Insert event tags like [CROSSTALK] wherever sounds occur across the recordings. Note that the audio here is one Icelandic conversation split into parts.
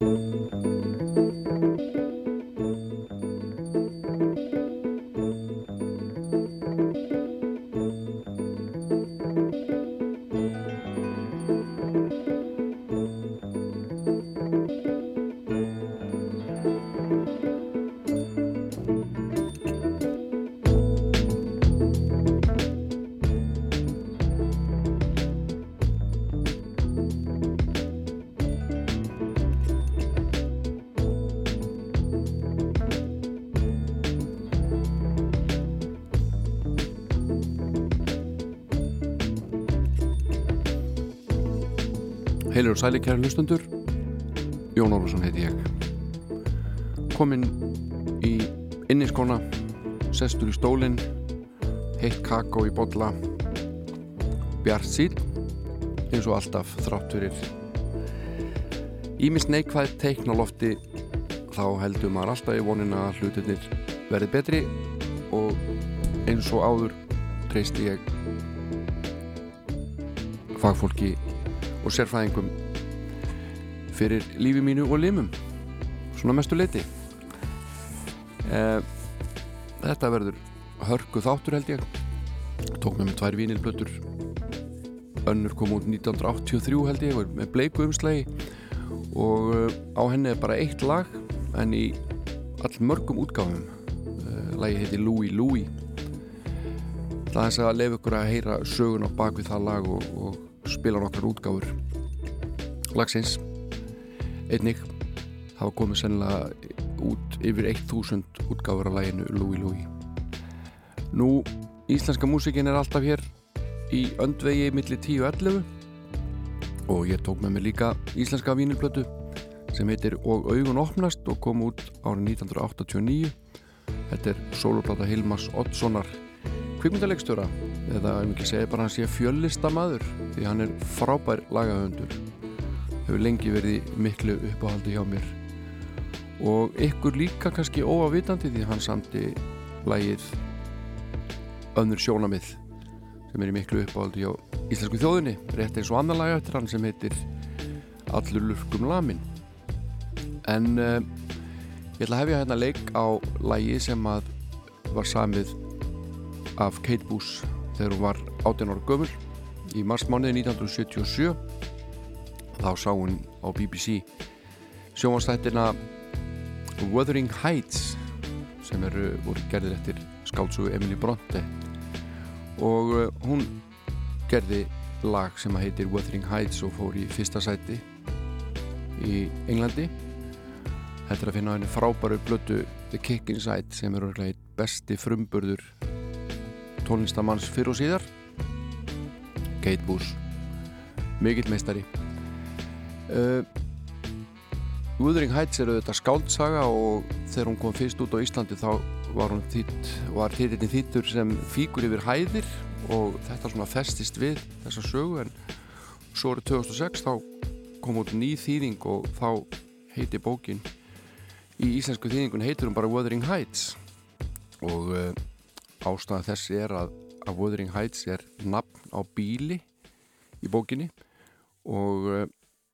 Música Heilir og sæli kæra hlustundur Jón Ólfsson heiti ég. Kominn í inniskona Sestur í stólinn Heitt kakó í botla Bjart síl eins og alltaf þrátt fyrir Ímis neikvæð teikn á lofti þá heldur maður alltaf í vonina að hlutinir verði betri og eins og áður treysti ég fagfólki og sérfræðingum fyrir lífi mínu og limum. Svona mestu leiti. Eh, þetta verður hörku þáttur held ég. Tók með mig tvær vínilblötur önnur kom út 1983 held ég með bleiku umslagi. Og eh, á henni er bara eitt lag en í all mörgum útgáfum. Eh, lagi heiti Louie Louie. Það er að lefa ykkur að heyra sögun á bakvið það lag og, og spila nokkar útgáfur lagsins einnig hafa komið sennilega út yfir 1000 útgáfur af læginu Louie Louie Nú, íslenska músikin er alltaf hér í öndvegi millir 10 og 11 og ég tók með mig líka íslenska vínilblötu sem heitir Og augun opnast og kom út árið 1989 Þetta er soloplata Hilmas Oddssonar kvikmyndalegstöra eða ef ekki segja bara hann sé fjöllista maður því hann er frábær lagahöndur hefur lengi verið miklu uppáhaldi hjá mér. Og ykkur líka kannski óavitandi því hann samti lagið önnur sjónamið sem er miklu uppáhaldi hjá íslensku þjóðunni rétt eins og annar laga eftir hann sem heitir Allur lurkum lamin en uh, ég ætla að hefja hérna leik á lagi sem að var samið af Kate Boos þegar hún var 18 ára gömul í marsmániði 1977 þá sá hún á BBC sjómanstættina Wuthering Heights sem eru voru gerðir eftir skálsugu Emily Bronte. Og uh, hún gerði lag sem heitir Wuthering Heights og fór í fyrsta sæti í Englandi. Þetta er að finna henni frábæru blötu The Kick Inside sem eru besti frumburður tónlistamanns fyrir og síðar. Kate Boos mikill meistari uh, Wuthering Heights eru þetta skáldsaga og þegar hún kom fyrst út á Íslandi þá var hún þýtt var títilin þýttur sem fíkur yfir hæðir og þetta svona festist við þessa sögu en svo eru 2006 þá kom út ný þýðing og þá heiti bókin í íslensku þýðingun heitir hún bara Wuthering Heights. Og uh, ástæða þessi er að, að Wuthering Heights er nafn á bíli í bókinni og uh,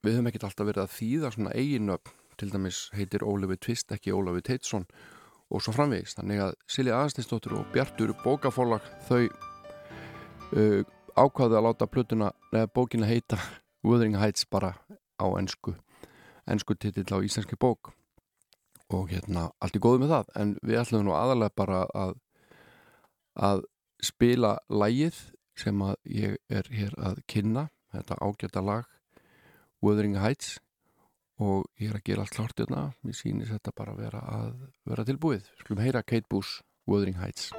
við höfum ekkert alltaf verið að þýða svona eiginöfn til dæmis heitir Ólefi Tvist ekki Ólefi Teitsson og svo framvegist þannig að Silja Aðsteinsdóttir og Bjartur bókafólag þau uh, ákvaðu að láta plötuna neða bókina heita Wuthering Heights bara á ennsku ennsku titill á íslenski bók. Og hérna allt í góðu með það. En við ætlum nú aðalega bara að að spila lægið sem að ég er hér að kynna. Þetta ágæta lag Wuthering Heights og ég er að gera allt klart hérna. Mér sýnir þetta bara að vera, að vera tilbúið. Skulum heyra Kate Boos Wuthering Heights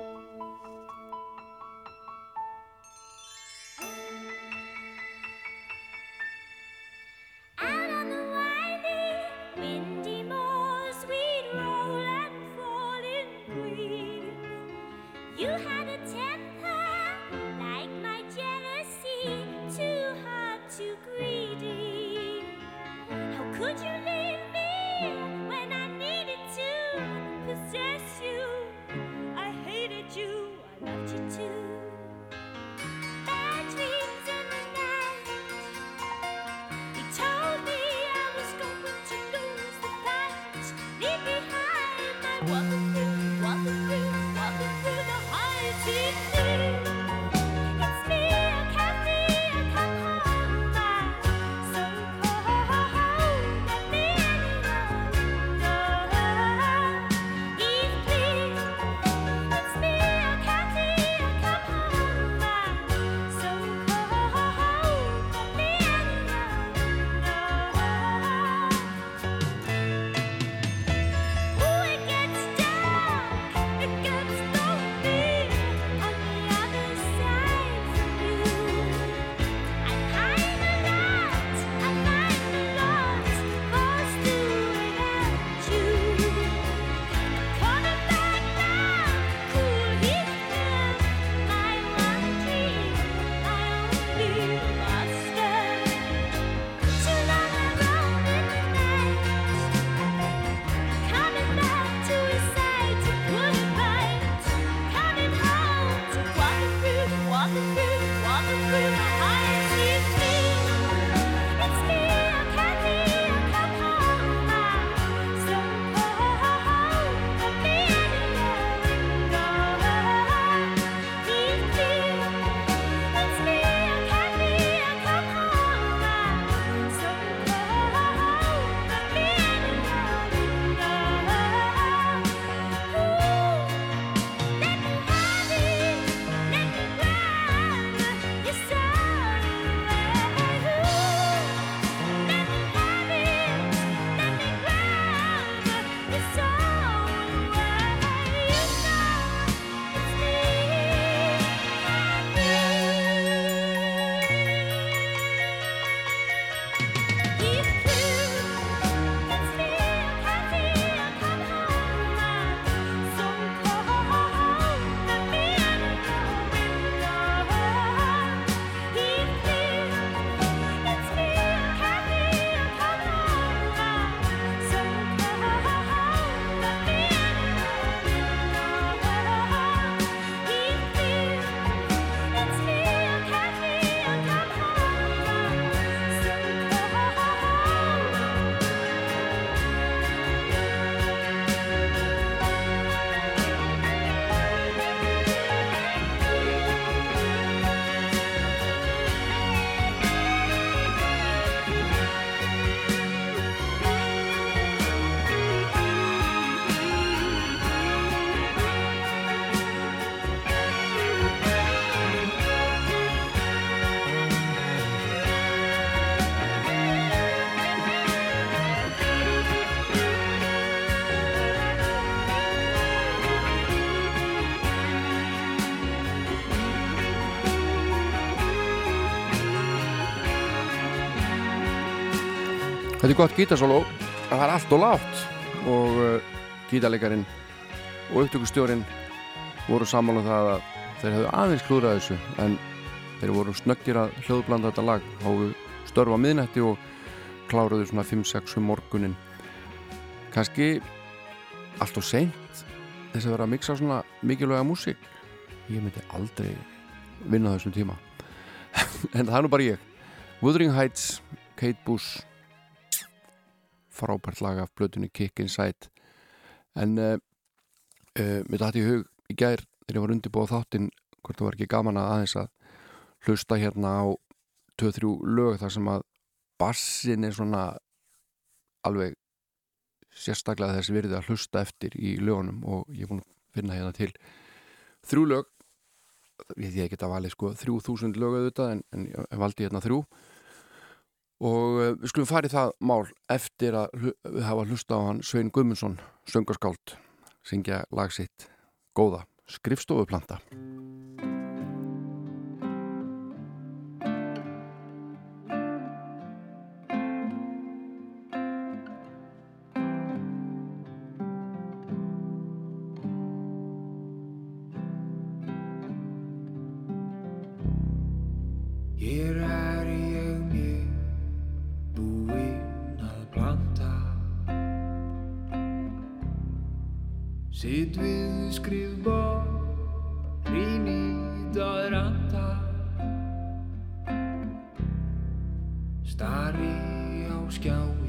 Þetta er gott gítarsóló, það er allt og látt og uh, gítarleikarin og upptökustjórin voru saman á það að þeir hefðu aðeins klúrað þessu en þeir voru snöggir að hljóðblanda þetta lag hófu störfa miðnætti og kláruðu svona 5-6 um morgunin kannski allt og seint þess að vera að mixa svona mikilvæga músík. Ég myndi aldrei vinna þessum tíma. [LAUGHS] En það er nú bara ég. Wuthering Heights, Kate Bush frábært lag af blötunni Kick Inside. En uh, uh, mér dætti í hug í gær þegar ég var undirbúið þáttinn hvort það var ekki gaman að aðeins að hlusta hérna á 2-3 lög þar sem að bassin er svona alveg sérstaklega þess virði að hlusta eftir í lögunum og ég er búin að finna hérna til þrjú lög. Ég get að vali sko 3000 lög auðvitað en, en valdi hérna þrjú og uh, við skulum farið það mál eftir að hafa hlusta á hann Svein Guðmundsson, söngaskáld. Syngja lagsitt Góða, skrifstofuplanta Sitt við skrifbór, rínið að ranta Stari á skjái,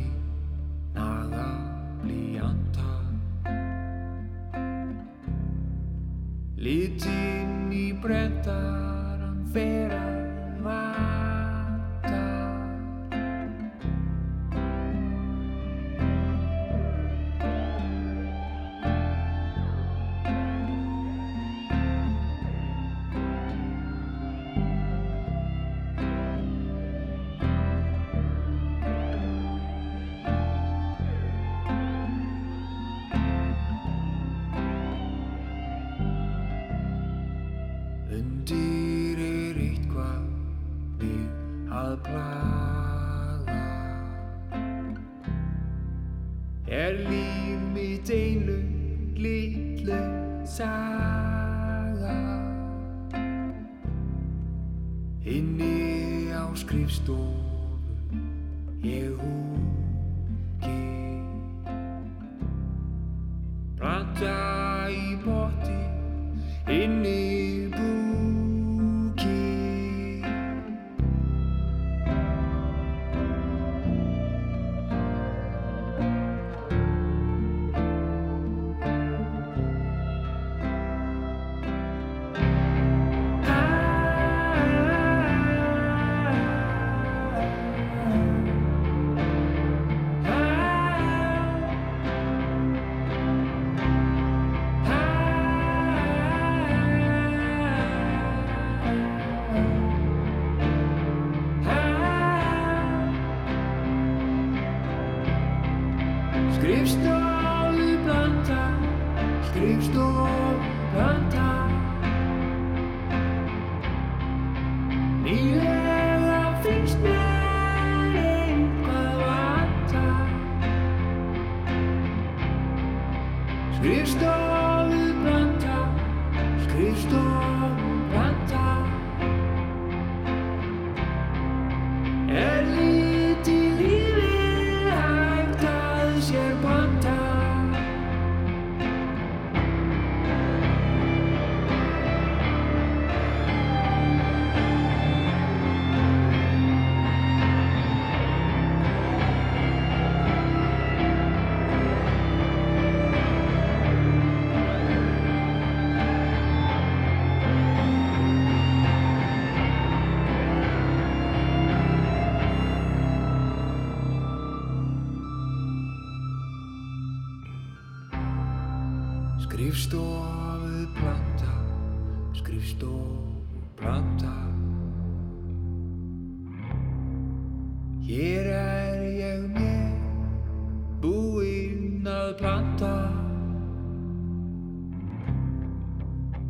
planta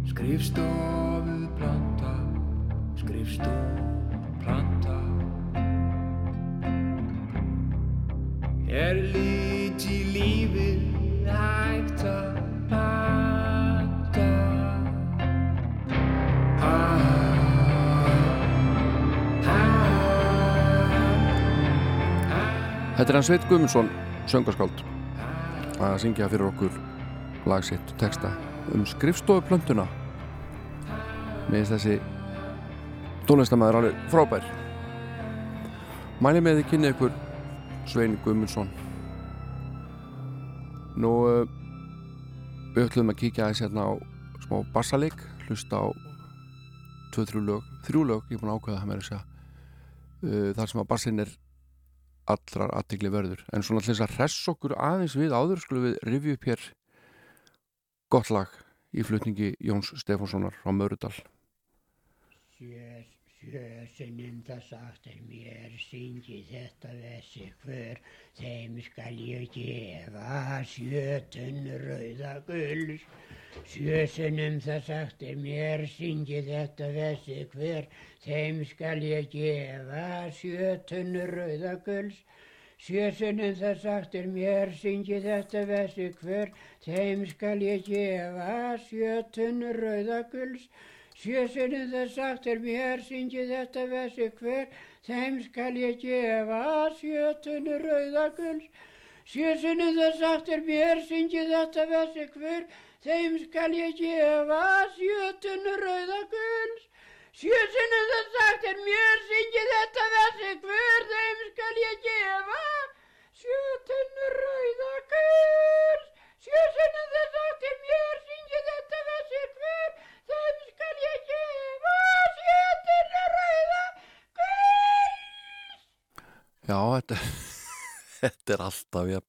Skrifstofu planta, skrifstofu planta. Er lítið lífið hægt að planta? Ah, Þetta er hann Sveit Guðmundsson, söngaskáld að syngja fyrir okkur lag sitt og texta um skrifstofuplöntuna. Með þessi tónlistamæður alveg frábær. Mæli með því kynni ykkur Svein Guðmundsson. Nú uh, við ætlum að kíkja aðeins hérna á smá bassaleik hlusta á tvö, þrjú lög þrjú lög, ég er búin að ákveða það með þess að uh, þar sem að bassin er allrar aðtikli verður. En svona til þess að hress okkur aðeins við áður skulum við rifja upp hér gott lag í flutningi Jóns Stefánssonar frá Mörudal. Sjö, það sagt er mér syngi þetta þessi hver þeim skal ég gefa sjötun rauða sinnum það sagt er mér syngi þetta þessi hver þeim skal ég gefa sjötun rauða gulls Sjö sinnum það sagt er mér, syngi þetta vessi hver, þeim skal ég gefa sjötun rauða gulls. Sjö sinnum það sagt er mér, syngi þetta vessi hver, þeim skal ég gefa sjötun rauða gulls. Sjö sinnum það sagt er mér, syngi þetta vessi hver, þeim skal ég gefa sjötun rauða gulls. Sjö sinnum það sagt er mér, syngi þetta vessi hver, þeim skal ég gefa sjötun rauða gulls. Sjö sinnum það sagt er mér, syngi þetta vessi hver, þeim skal ég gefa sétinn að ræða gull. Já, þetta, [LAUGHS] þetta er alltaf, já,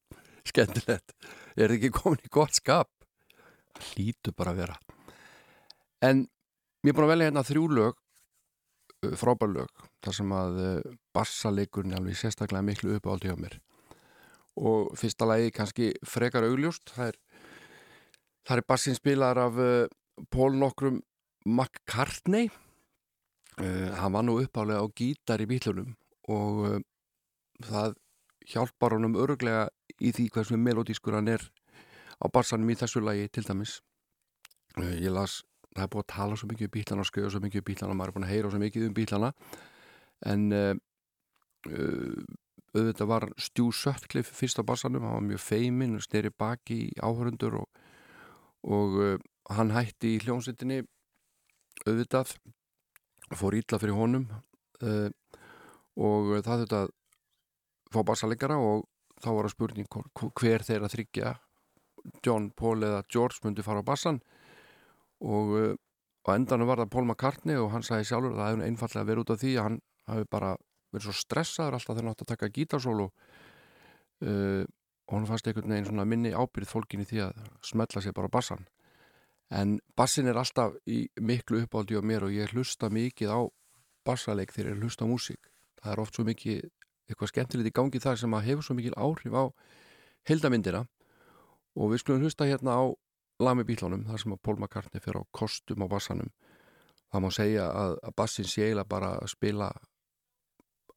skemmtilegt. Ég er ekki komin í gott skap. Það lítur bara að vera. En mér er búin að velja hérna þrjú lög, frábær lög, þar sem að bassalekurni alveg sérstaklega miklu uppáldi á mér. Og fyrsta lagi kannski frekar augljóst, það er Það er bassin spilar af uh, Pól nokkrum McCartney. Uh, hann var nú uppálega á gítar í bílunum og uh, það hjálpar honum öruglega í því hversu melodískur hann er á bassanum í þessu lagi til dæmis uh, ég las, það er búið að tala svo mikið um bílana og skauða svo mikið um bílana maður er búin að heyra svo mikið um bílana en auðvitað var Stu Sutcliffe fyrst á bassanum, hann var mjög feiminn steri baki í áhörundur og, og hann hætti í hljómsveitinni auðvitað fór ítla fyrir honum uh, og það þetta fá bassalegara og þá var að spurning hver þeirra þryggja John, Paul eða George myndi fara á bassan. Og uh, á endanum var það Paul McCartney og hann sagði sjálfur að það hefði einfallega verið út af því að hann hafi bara verið svo stressaður alltaf þegar hann átti að taka gítarsólu. Uh, og hann fannst einhvern veginn minni ábyrð fólkin í því að smetla sér bara á bassan en bassin er alltaf í miklu uppáldi á mér og ég hlusta mikið á bassaleik þegar ég hlusta á músík. Það er oft svo mikið eitthvað skemmtilegt í gangi þar sem að hefur svo mikil áhrif á heldamindina og við skulum hlusta hérna á Lami bílánum þar sem að Paul McCartney fyrir á kostum á bassanum. Það má segja að, að bassin sé eiginlega bara að spila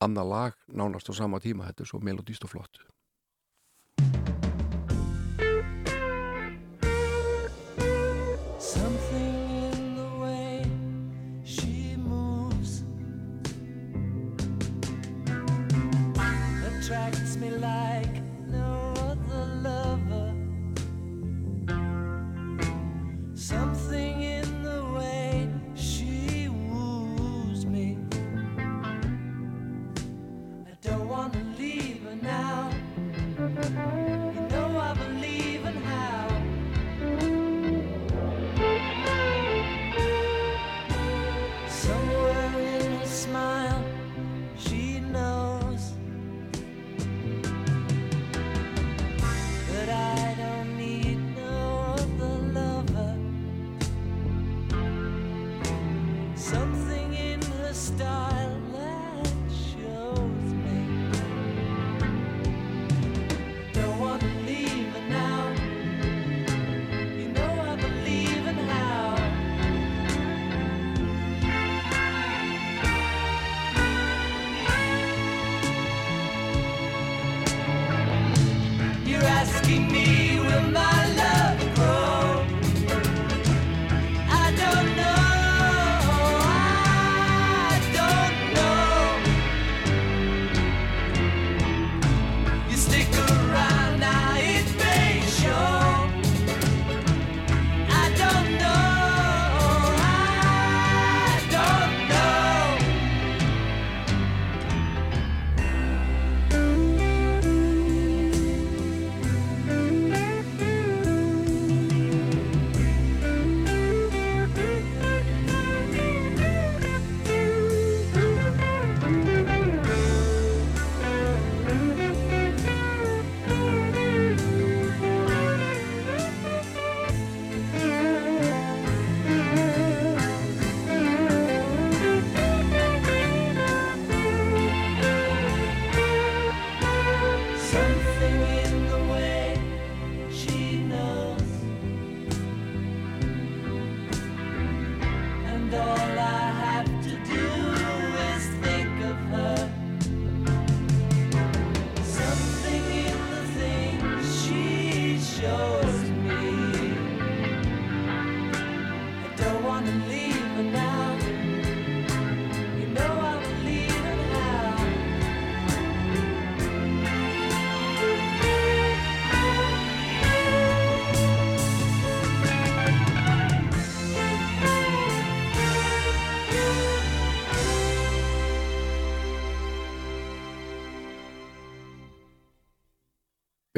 annað lag nánast á sama tíma. Þetta er svo melodíst og flott Something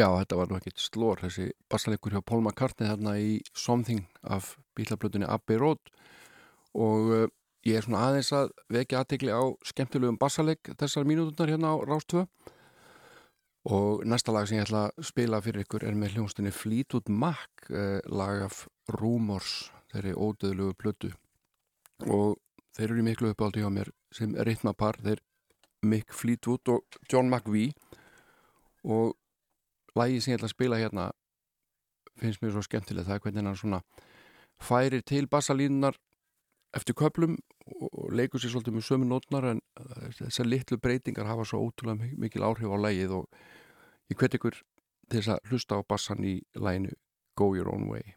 Já, þetta var nú ekkit slór þessi bassalegur hjá Paul McCartney þarna í Something af bílablötunni Abbey Road. Og uh, ég er svona aðeins að vekja aðtegli á skemmtilegum bassaleg þessar mínúturnar hérna á Rástvö og næsta lag sem ég ætla að spila fyrir ykkur er með hljónstunni Fleetwood Mac eh, lag af Rumors þeirri ódöðlugu plötu. Og þeir eru miklu uppáldi hjá mér sem ritmapar, þeir Mick Fleetwood og John McVie. Og lagi sem ég ætla að spila hérna finnst mér svo skemmtileg það er hvernig hann svona færir til bassalínunar eftir köplum og leikur sér svolítið með sömu nótnar en uh, þessar litlu breytingar hafa svo ótrúlega mi- mikil áhrif á lægið og ég hvet ykkur til þess að hlusta á bassan í læginu Go Your Own Way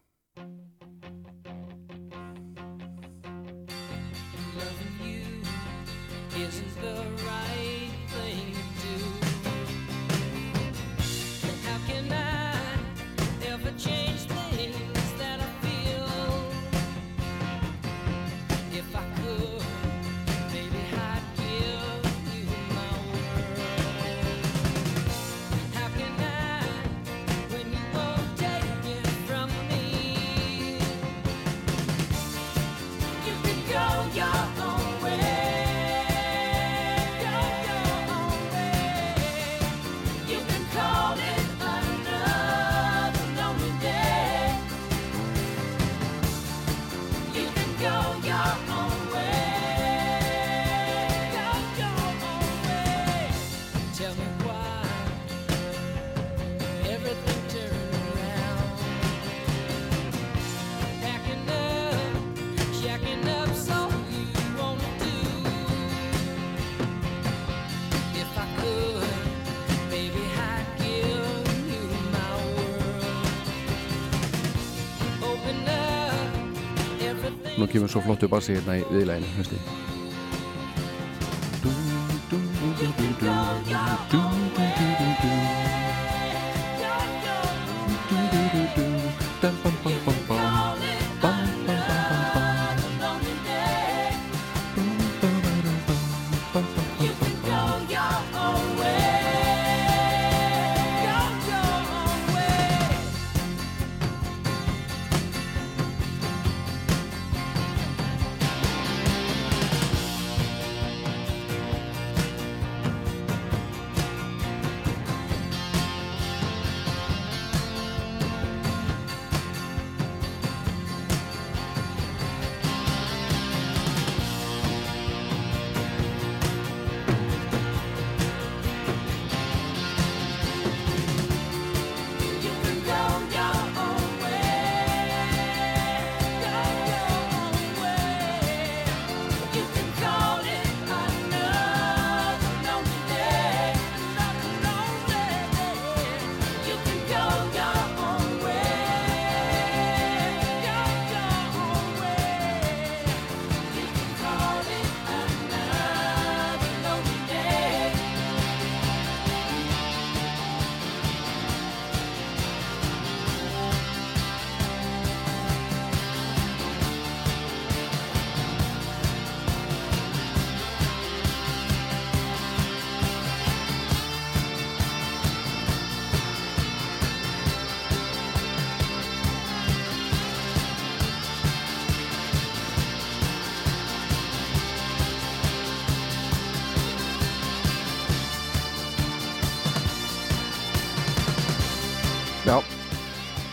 Nú kemur svo flottu bassi hérna í viðlæginu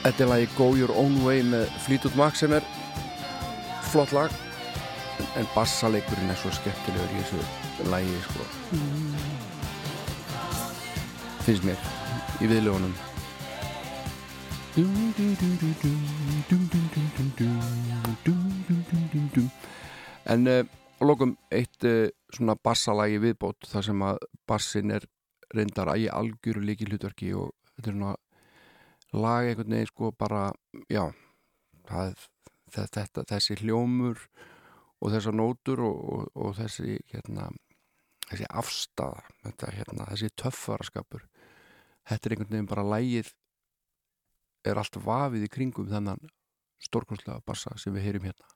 þetta er lagi Go Your Own Way með Fleetwood Mac sem er flott lag en bassaleikurinn er svo skemmtilegur í þessu lagi sko. finnst mér í viðlögunum en uh, lokum eitt uh, svona bassalagi viðbót þar sem að bassin er reyndar að ég algjöru líki hlutverki og þetta er svona lag einhvern veginn sko bara já það, þetta, þessi hljómur og þessar nótur og, og, og þessi hérna þessi afstafa þetta, hérna, þessi töffaraskapur þetta er einhvern veginn bara lægið er allt vafið í kringum þennan stórkonslega bassa sem við heyrim hérna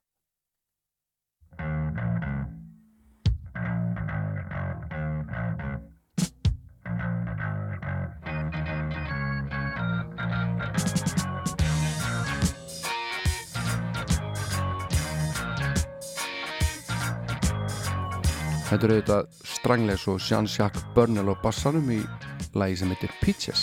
Þetta eru auðvitað stranglegs og Jean-Jacques Burnell á bassanum í lægi sem heitir Peaches.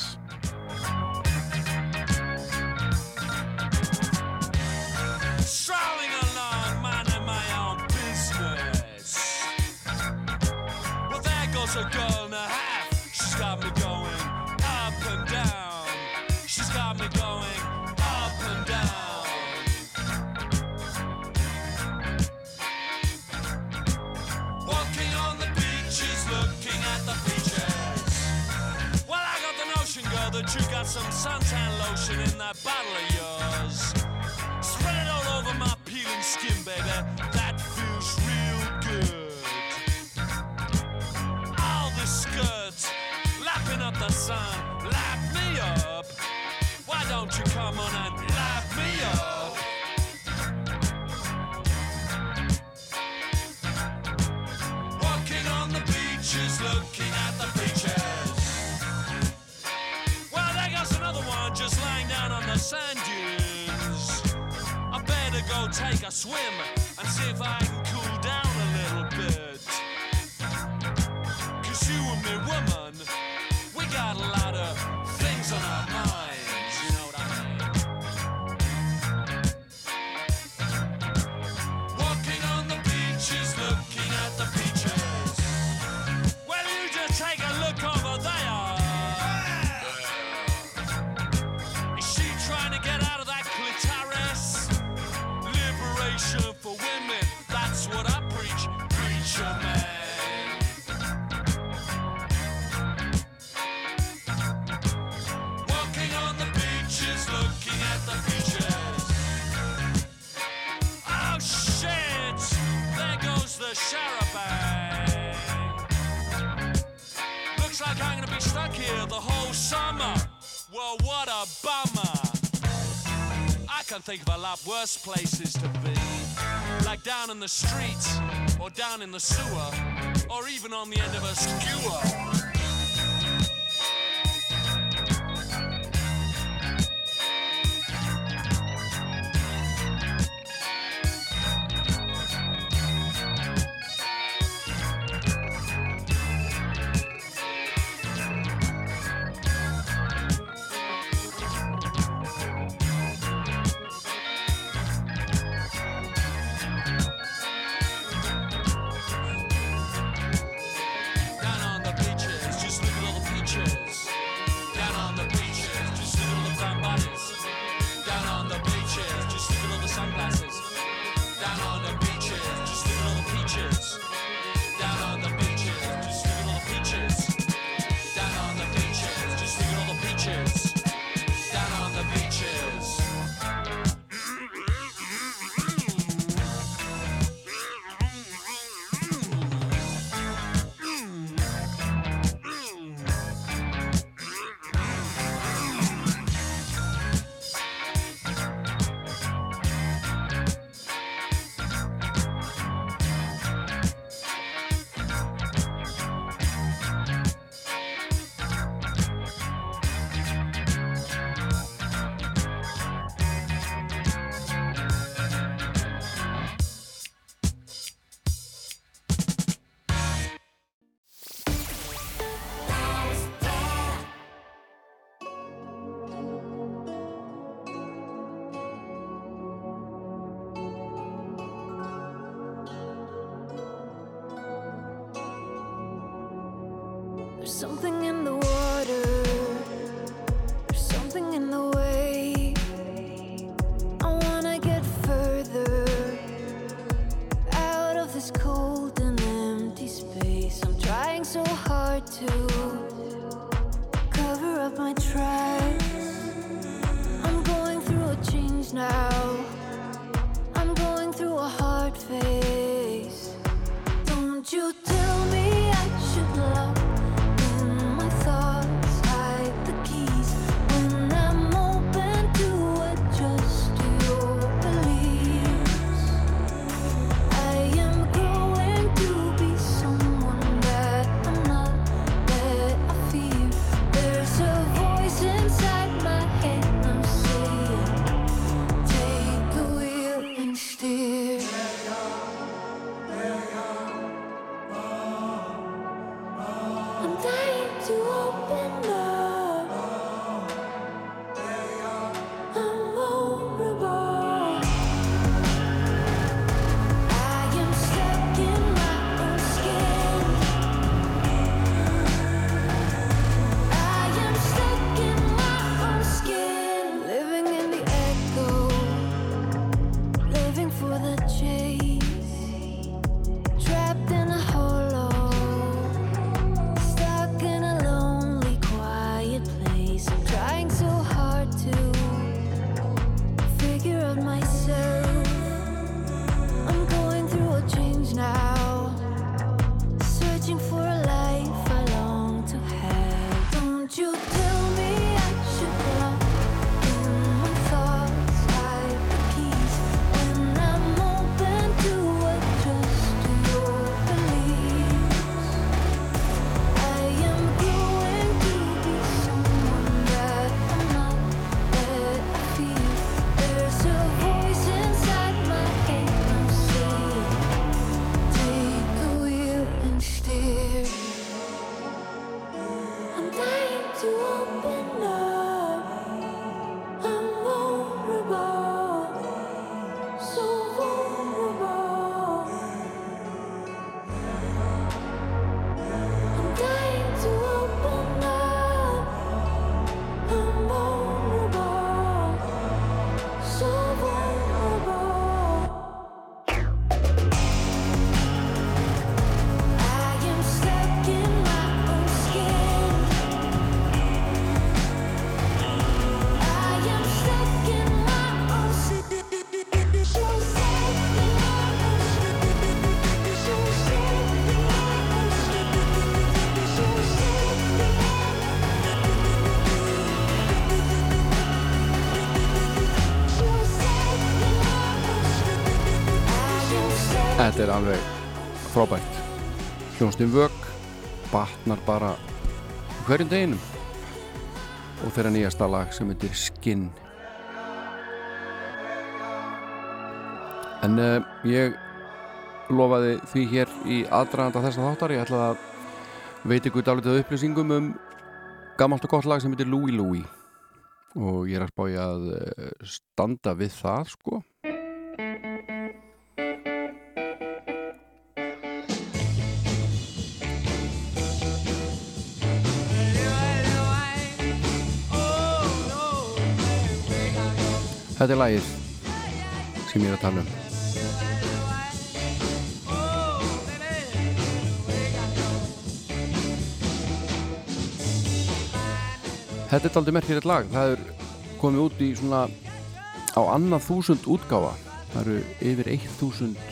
that bottle of yours. Spread it all over my peeling skin, baby. swim and see if I think of a lot worse places to be. Like down in the streets, or down in the sewer, or even on the end of a skewer. this cold and empty space. I'm trying so hard to cover up my tracks. I'm going through a change now. I'm going through a hard phase. Hljónstum vök batnar bara hverjum deginum. Og þeirra nýjasta lag sem heitir Skin En uh, ég lofaði því hér í aðdraganda þessa þáttar. Ég ætla að veit ykkur dálítið upplýsingum um gammalt og gott lag sem heitir Louie Louie. Og ég er að spája að eh, standa við það sko Þetta er lagið sem ég er að tala um. Þetta er aldrei merkilegt lag. Það er komið út í svona á annað þúsund útgáfa. Það eru yfir eitt þúsund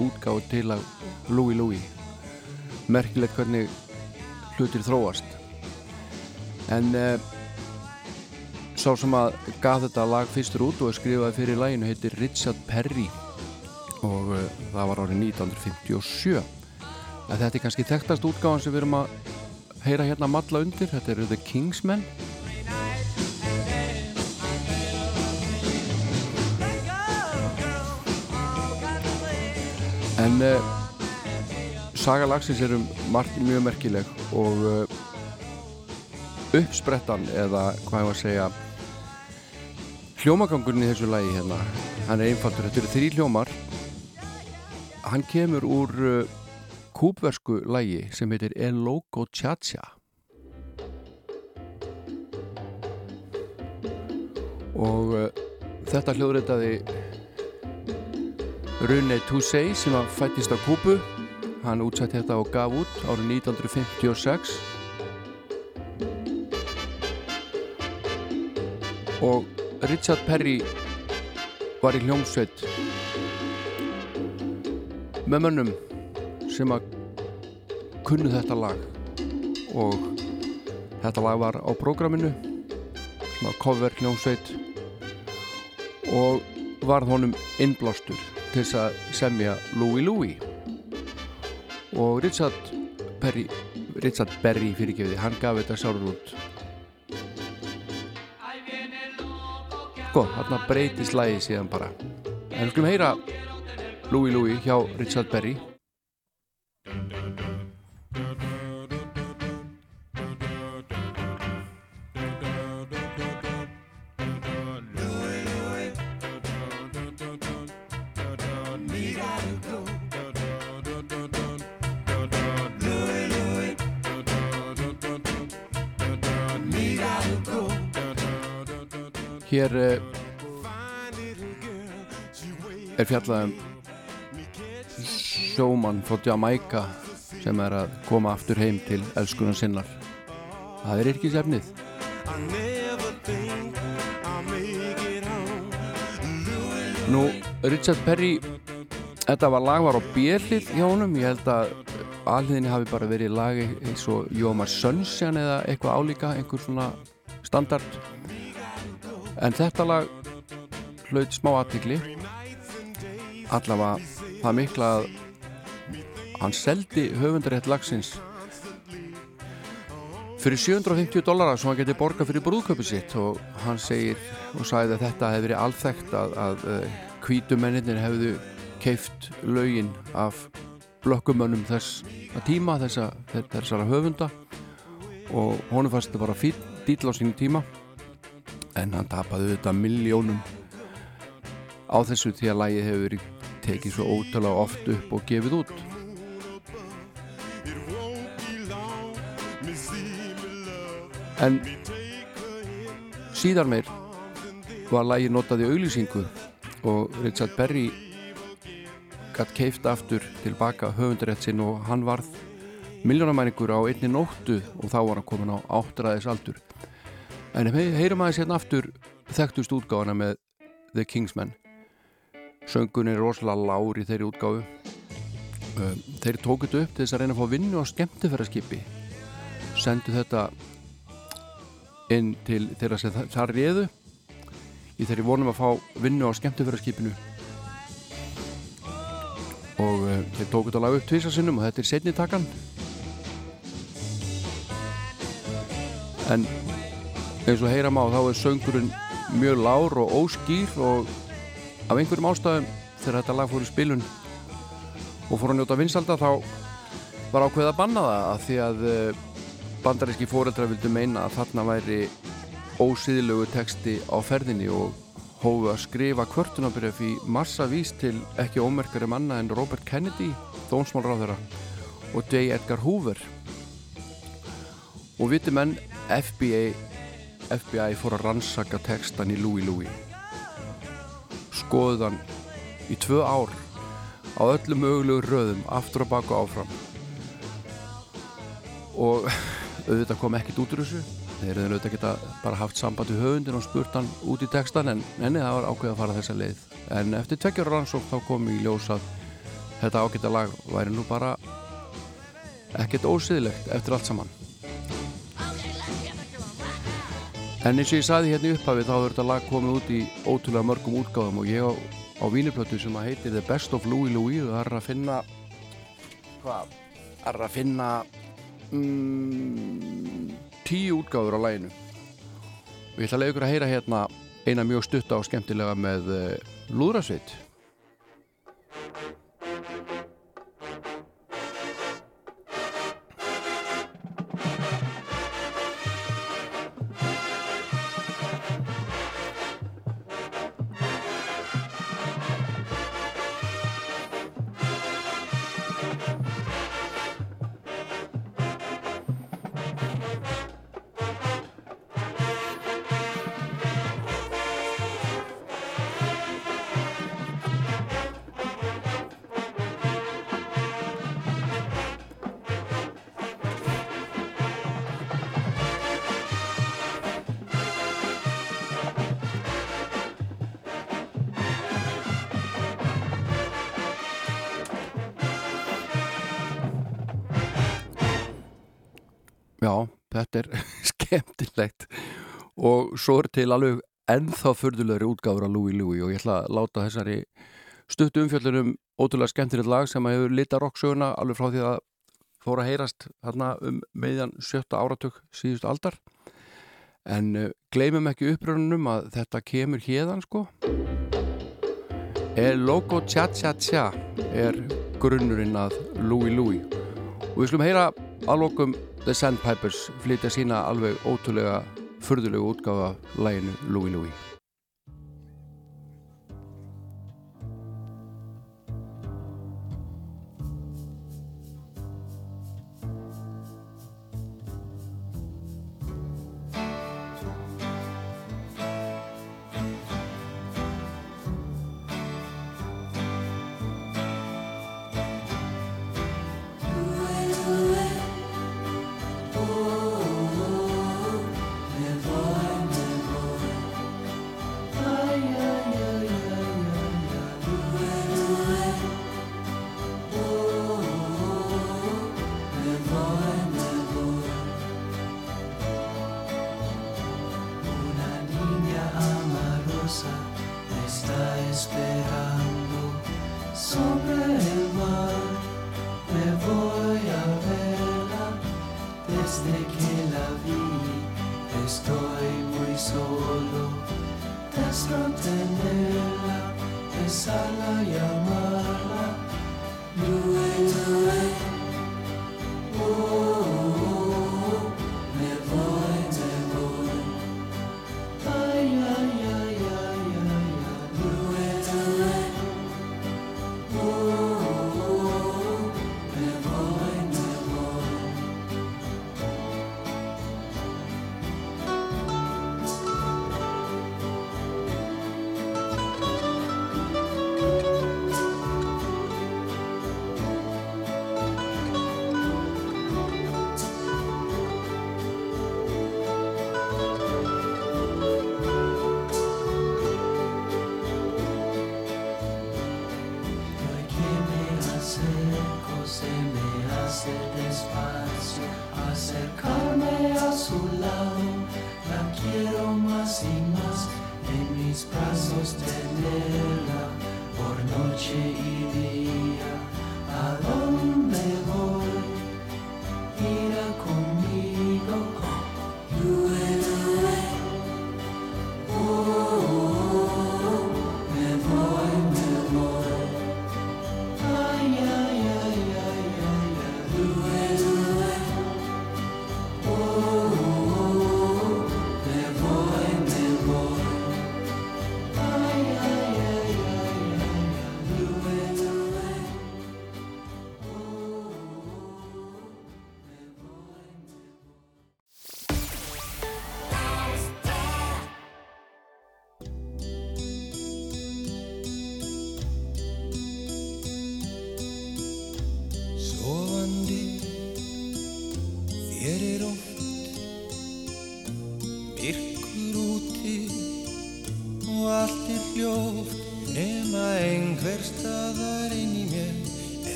útgáfa til að Louie Louie. Merkilegt hvernig hlutir þróast. En uh, sá sem að gaf þetta lag fyrstur út og skrifaði fyrir laginu heitir Richard Perry. Og uh, það var árið 1957 en þetta er kannski þekktast útgáfan sem við erum að heyra hérna matla undir. Þetta eru The Kingsmen. En uh, saga lagsins er um margt mjög merkileg og uh, uppsprettan eða hvað ég var að segja hljómagangurinn í þessu lagi hérna hann er einfaldur, þetta eru þrý hljómar. Hann kemur úr uh, kúbversku lagi sem heitir El Loco Cha Cha og uh, þetta hljóðritaði Rune Toussaint sem að fættist á Kúbu. Hann útsætti þetta og gaf út árið 1956 og Richard Perry var í hljómsveit með mönnum sem að kunnu þetta lag. Og þetta lag var á prógraminu svona cover hljómsveit og varð honum innblástur til þess að semja Louie Louie. Og Richard Perry Richard Berry fyrirgefiði, hann gaf þetta sjálfur út sko, þarna breytist lægi síðan bara. En við skulum heyra Louie Louie hjá Richard Berry Hér uh, er fjallað um sjómann frá Jamaica sem er að koma aftur heim til elskunar sinnar. Það er ekki sefnið. Nú, Richard Perry, þetta var lag var á bjellið hjá honum, ég held að alliðinni hafi bara verið lagi eins og Jómar Sunshine eða eitthvað álíka, einhver svona standard en þetta lag hlaut smá aðtikli allavega það mikla að hann seldi höfundarétt lagsins fyrir 750 dólara sem hann geti borgað fyrir brúðköpið sitt. Og hann segir og sagði að þetta hefði verið alþekkt að, að kvítumennir hefðu keift lögin af blökkumönnum þess að tíma þessa, þessara höfunda. Og honum fannst þetta bara fín dýl á sínum tíma en hann tapaði auðvitað miljónum á þessu því að lægi hefur verið tekið svo ótalega oft upp og gefið út. En síðar meir var lægi notað í auglýsingu og Richard Berry gætt keift aftur tilbaka höfundarétt sinn og hann varð miljónamæningur á einni nóttu og þá var hann komin á áttræðis aldur en við heyrum aðeins hérna aftur þekktust útgáfana með The Kingsmen. Söngun er rosalega lár í þeirri útgáfu. Um, þeir tókut upp til þess að reyna að fá vinnu á skemmtifæraskipi sendu þetta inn til þeirra sem þa- þar réðu í þeirri vonum að fá vinnu á skemmtifæraskipinu og uh, þeir tóku þetta lag upp tvisasinnum og þetta er setni takkan en eins og heyra má þá er söngurinn mjög lár og óskýr og af einhverjum ástæðum þegar þetta lag fór í spilun og fór að njóta vinsalda þá var ákveð að banna það að því að uh, bandaríski fóreldra vildu meina að þarna væri ósýðilegu texti á ferðinni og hófu að skrifa kvörtunabref í massa vís til ekki ómerkari manna en Robert Kennedy, dónsmálráðara og J. Edgar Hoover og viti menn FBI FBI fór að rannsaka textan í Louie Louie skoðuðan í tvö ár á öllum mögulegu röðum aftur og baka áfram. Og [LAUGHS] auðvitað kom ekkert út úr þessu. Þeir eru auðvitað geta bara haft samband við höfundin og spurt hann út í textan en enni það var ákveð að fara þessa leið. En eftir tveggjara rannsók þá kom í ljós að þetta ágæta lag væri nú bara ekkert ósiðlegt eftir allt saman en eins og ég saði hérna í upphafi þá er þetta lag komið út í ótrúlega mörgum útgáðum og ég á, á víniplötu sem að heitir The Best of Louie Louie og það er að finna hvað? Það er að finna mm, tíu útgáður á læginu og ég ætla að leiða ykkur að heyra hérna eina mjög stutta og skemmtilega með uh, Lúðrasveit þetta er [LAUGHS] skemmtilegt. Og svo er til alveg ennþá förðulegri útgáfur af Louie Louie og ég ætla að láta þessari stuttu umfjöllunum ótrúlega skemmtilegt lag sem að hefur lita rocksöguna alveg frá því að fóra að heyrast hérna um meðjan sjötta áratug síðust aldar. En uh, gleymum ekki uppröðunum að þetta kemur hérðan sko. El Loco Cha Cha Cha er grunnurinn að Louie Louie og við skulum heyra að lokum The Sandpipers flytja sína alveg ótrúlega furðulegu útgáfa læginu Louie Louie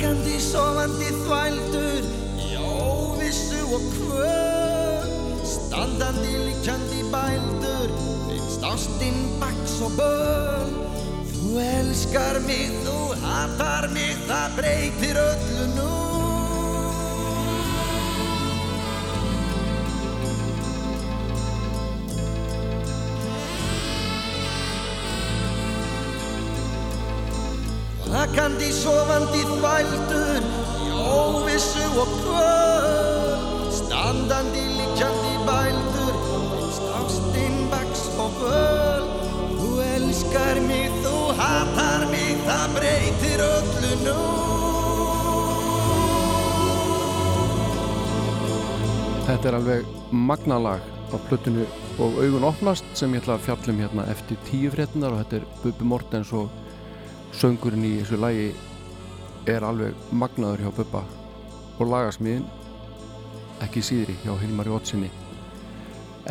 Vakandi, sofandi, þvældur í óvissu og kvöl Standandi, líkjandi, bældur finnst ástinn baks og böl. Þú elskar mig, þú hatar mig, það breytir öllu nú Vakandi, sofandi, þvældur í óvissu og kvöl Standandi, líkjandi, bældur finnst ástinn baks og böl Þú elskar mig, þú hatar mig, það breytir öllu nú. Þetta er alveg magnalag á plötinu og augun opnast sem ég ætla að fjallum hérna eftir tíu fréttunar og þetta er Bubi Mortens og söngurinn í þessu lagi er alveg magnaður hjá Bubba og lagasmiðin ekki síðri hjá Hilmari Ótsinni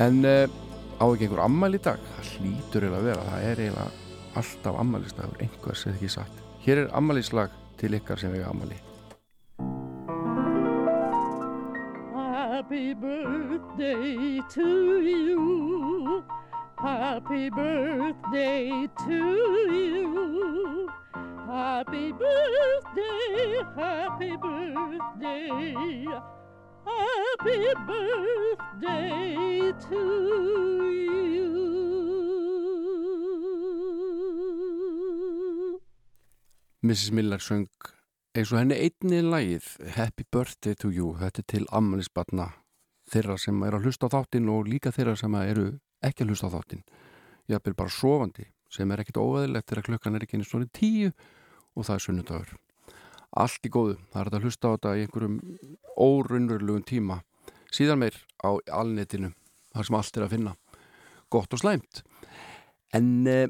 en uh, á ekki einhver ammæli í dag? Það hlýtur eiginlega að vera, það er eiginlega alltaf ammælistagur, einhvers eða ekki sagt hér er ammælislag til ykkar sem eiga ammæli Happy birthday to you. Happy birthday to you. Happy birthday, happy birthday. Happy birthday to you. Mrs. Miller söng eins og henni einni lagið Happy Birthday to You þetta er til ammælisbatna þeirra sem er að hlusta á þáttinn og líka þeirra sem eru ekki að hlusta á þáttinn. Er bara sofandi sem er ekkit óæðilegt þegar klukkan er ekki einu svona tíu og það er sunnudagur. Allt í góðu, það er að hlusta á þetta í einhverjum óraunverulugum tíma. Síðan meir á alnetinu þar sem allt er að finna. Gott og slæmt. En eh,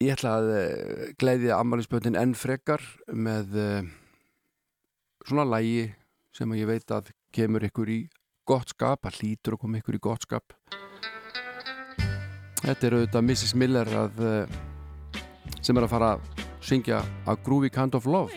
ég ætla að eh, gleiðja ammælisböndin enn frekar með eh, svona lægi sem ég veit að kemur ykkur í gott skap, að hlýtur að koma ykkur í gott skap Þetta er auðvitað Mrs. Miller að, eh, sem er að fara að syngja A Groovy Kind of Love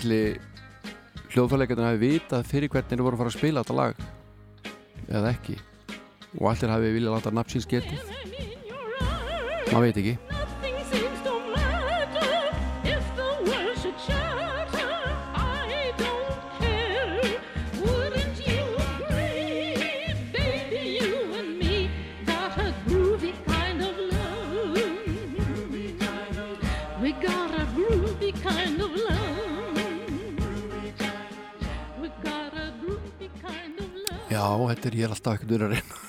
Ætli hljóðfæleikarnir hafi vitað fyrir hvernig þeir voru að fara að spila þetta lag? Eða ekki? Og allir hafi viljað láta nafnsins getið? Maður veit ekki ég er alltaf ekkert að reyna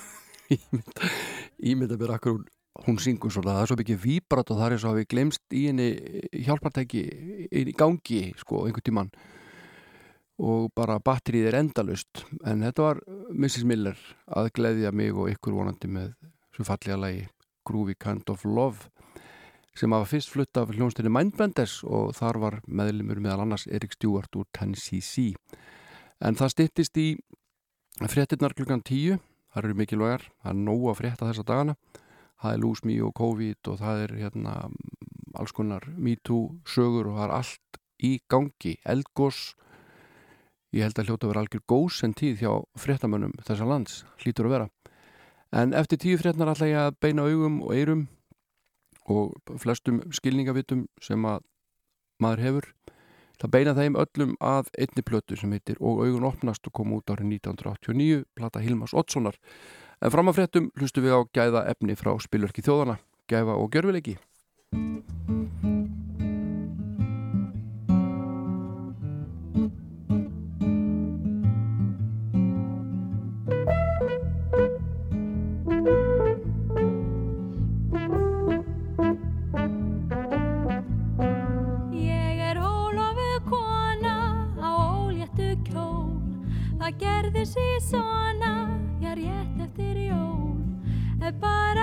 ímynda, ímynda mér akkur hún, hún syngur svona, það er svo mikið víbrat og það er svo að við glemst í henni hjálpartæki í gangi sko, einhvern tímann. Og bara batterið er endalust en þetta var Mrs. Miller að gleðja mig og ykkur vonandi með svo fallega lagi Groovy Kind of Love sem hafa fyrst flutt af hljónstinni Mindbenders og þar var meðlumur meðal annars Erik Stewart úr Tennessee. En það styttist í fréttinnar klukkan 10 það eru mikilvægar, það er nóg að frétta þessa dagana. Það er Lose Me og COVID og það er hérna alls konar MeToo sögur og það er allt í gangi, eldgós ég held að hljóta að vera algjör góðs en tíð hjá fréttamönnum þessa lands, hlýtur að vera. En eftir tíu frétnar ætla ég að beina augum og eyrum og flestum skilningavitum sem að maður hefur það beina þeim öllum að einni plötu sem heitir Og augun opnast og kom út árið 1989 plata Hilmas Oddssonar. En fram að fréttum hlustu við á gæða efni frá spilverki þjóðana, gæfa og gjörfileiki sér svona, já rétt eftir jól. Ef bara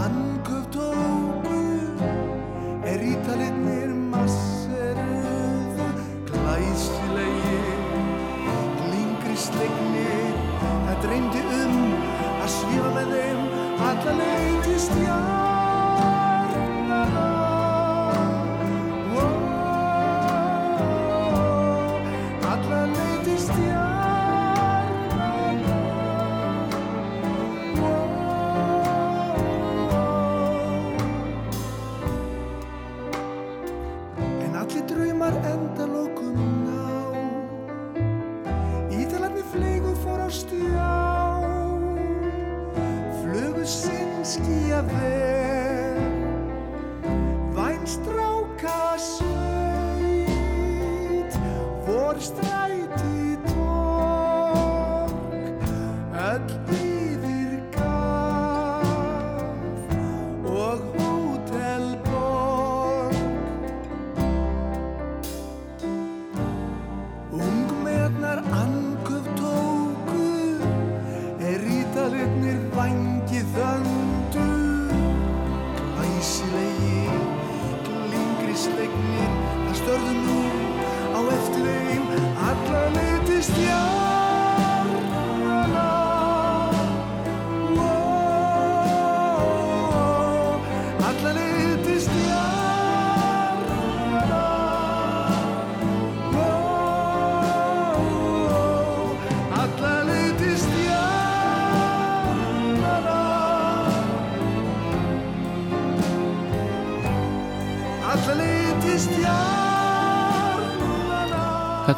one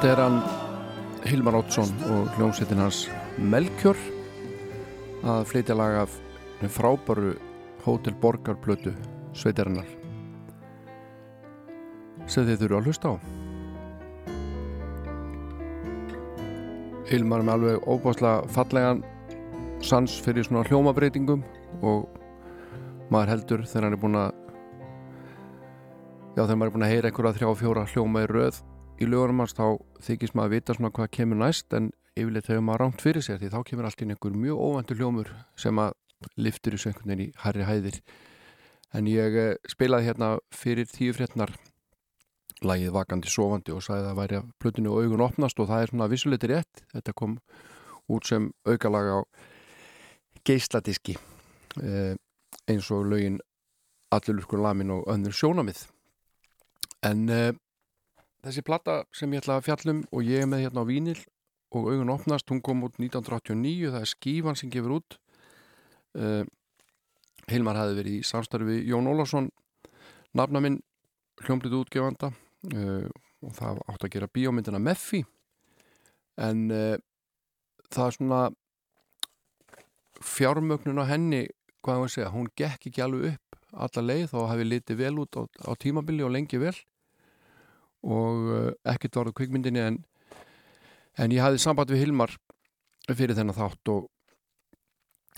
Þetta er hann Hilmar Ótsson og hljómsveitin hans Melkjör að flytja lag af frábæru Hotel Borgarblötu sveitarinnar. Sem þið þurfu að hlusta á. Hilmar er með alveg óbáslega fallegan sans fyrir svona hljómabreitingum og maður heldur þegar hann er búin að já þegar maður er búin að heyra einhverja þrjá fjóra hljóma í röð í lögunum hans þá þykist maður að vita svona hvað kemur næst en yfirleitt hefur maður rámt fyrir sér því þá kemur allt inn einhver mjög óvæntur hljómur sem að liftur í söngunin í harri hæðir. En ég eh, spilaði hérna fyrir tíu fréttnar lagið vakandi sofandi og sagði að væri að plötinu og augun opnast og það er svona vissuleiti rétt. Þetta kom út sem aukalag á geisladiski eh, eins og lögin Allurlurkur lamin og önnur sjónamið en eh, þessi platta sem ég ætla að fjallum og ég er með hérna á vínil og augun opnast, hún kom út 1989 það er skífan sem gefur út. Eh, Hilmar hefði verið í samstarfi Jón Ólafsson nafna minn hljómblið útgefanda uh, og það átt að gera bíómyndina Meffi en uh, það er svona fjármögnun á henni hvað ég að segja, hún gekk ekki alveg upp alla leið þá hafi litið vel út á, á tímabili og lengi vel og uh, ekkert varðu kvikmyndinni en, en ég hafði samband við Hilmar fyrir þennan þátt og,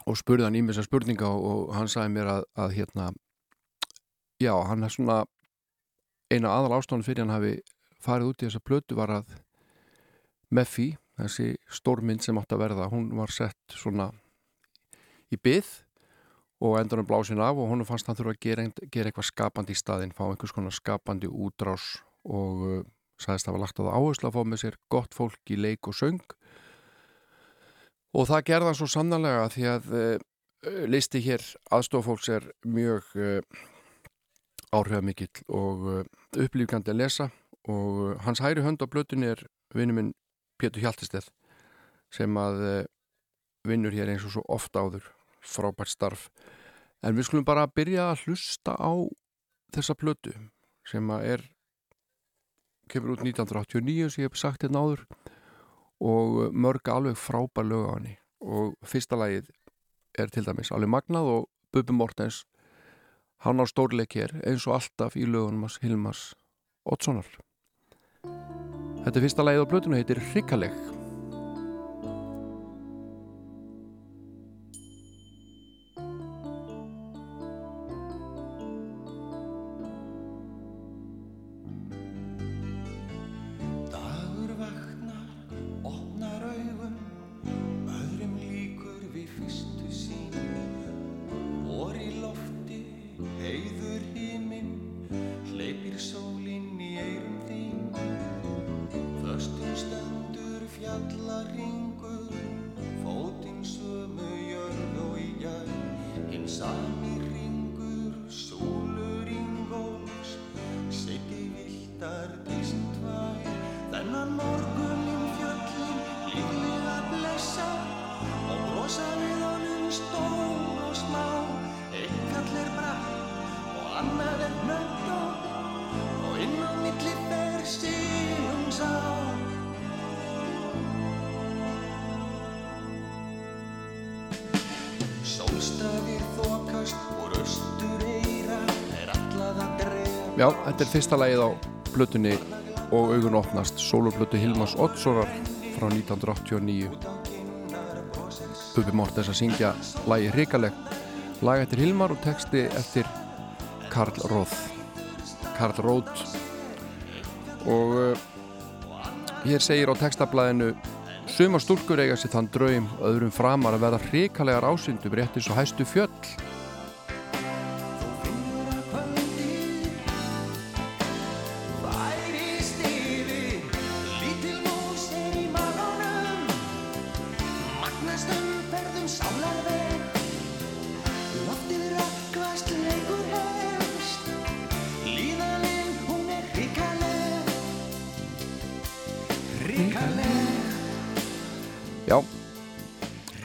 og spurði hann ímessa spurninga og, hann sagði mér að, að hérna já, hann er svona eina aðal ástofan fyrir hann hafi farið út í þessa plötu var að Meffi, þessi stórmynd sem átt að verða, hún var sett svona í byð og endur hann blásin af og hún fannst hann þurfa að gera, gera eitthvað skapandi í staðin, fá einhvers konar skapandi útrás og uh, sagðist að var lagt á það áherslu að fá með sér gott fólk í leik og söng. Og það gerða svo sannlega því að uh, listi hér aðstofólks er mjög uh, áhrifamikill og upplýfgandi að lesa. Og hans hæri hönd á blötunni er vinnu minn Pétur Hjaltesteð sem að vinnur hér eins og svo ofta áður. Frábært starf. En við skulum bara byrja að hlusta á þessa blötu sem að er kemur út 1989 sem ég hef sagt hérna áður og mörg alveg frábær lög á henni. Og fyrsta lagið er til dæmis alveg magnað og Bubi Mortens hann á stórleik hér eins og alltaf í lögunum hans Hilmas Oddssonar. Þetta fyrsta lagið á blötunu heitir Hrikaleg fyrsta lagið á blötunni og augun opnast. Soloplötu Hilmas Oddssonar frá 1989 Bubi Mortens að syngja lagi Hrikaleg. Lag eftir Hilmar og texti eftir Karl Róð Karl Róð og uh, hér segir á textablaðinu Suma stúlkur eiga sér þann draum öðrum framar að verða hrikalegar ásindum rétt eins og hæstu fjöll Já,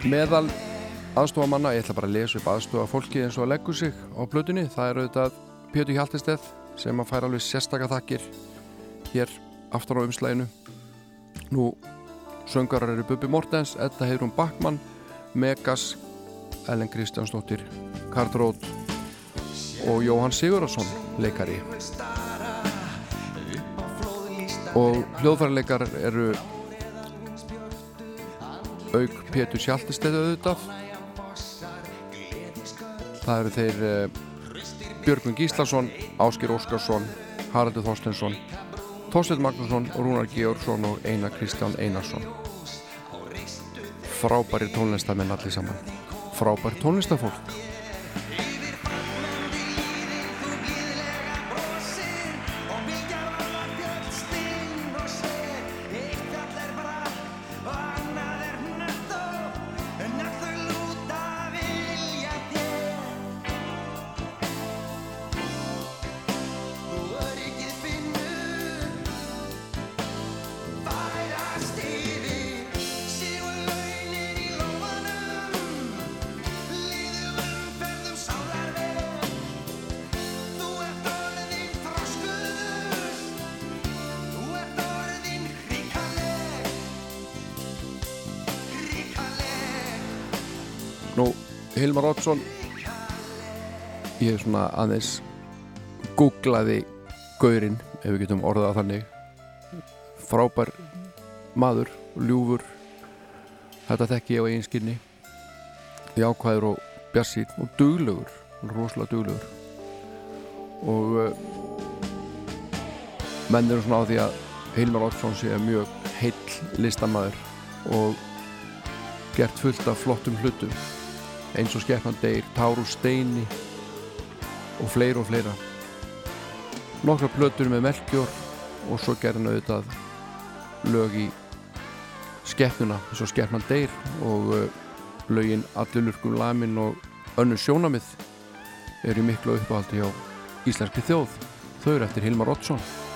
meðal aðstofamanna, ég ætla bara að lesa upp aðstofa fólki eins og að leggur sig á blötunni, það er auðvitað Pétur Hjaltesteð sem að færa alveg sérstaka þakkir hér aftur á umslæginu nú söngarar eru Bubi Mortens, Edda Heiðrún Backmann Megas, Ellen Kristjánsdóttir Karl Róð og Jóhann Sigurðarsson leikari. Og hljóðfærarleikar eru auk Pétur Sjaltisteðu auðvitað. Það eru þeir uh, Björgvin Gíslason Áskir Óskarsson, Haraldur Þorstensson Þorsteinn Magnússon, Rúnar Georgsson og Einar Kristján Einarsson. Frábæri tónlistamenn allir saman. Frábæri tónlistafólk Hilmar Oddsson. Ég er svona aðeins googlaði gaurinn, ef við getum orðað þannig. Frábær maður, ljúfur. Þetta þekki ég á eiginskinni jákvæður og bjassið og duglegur, rosalega duglegur. Og uh, menn eru svona á því að Hilmar Oddsson sé mjög heill listamæður og gert fullt af flottum hlutum eins og skeppnan deyr, tár og steini og fleira og fleira. Nokkra plötur með melkjór og svo gerði hann auðvitað lög í skeppnuna eins og skeppnan deyr og uh, lögin Allilurkum lamin og önnur sjónamið eru miklu uppáhaldi hjá íslenski þjóð. Þau eru eftir Hilmar Oddsson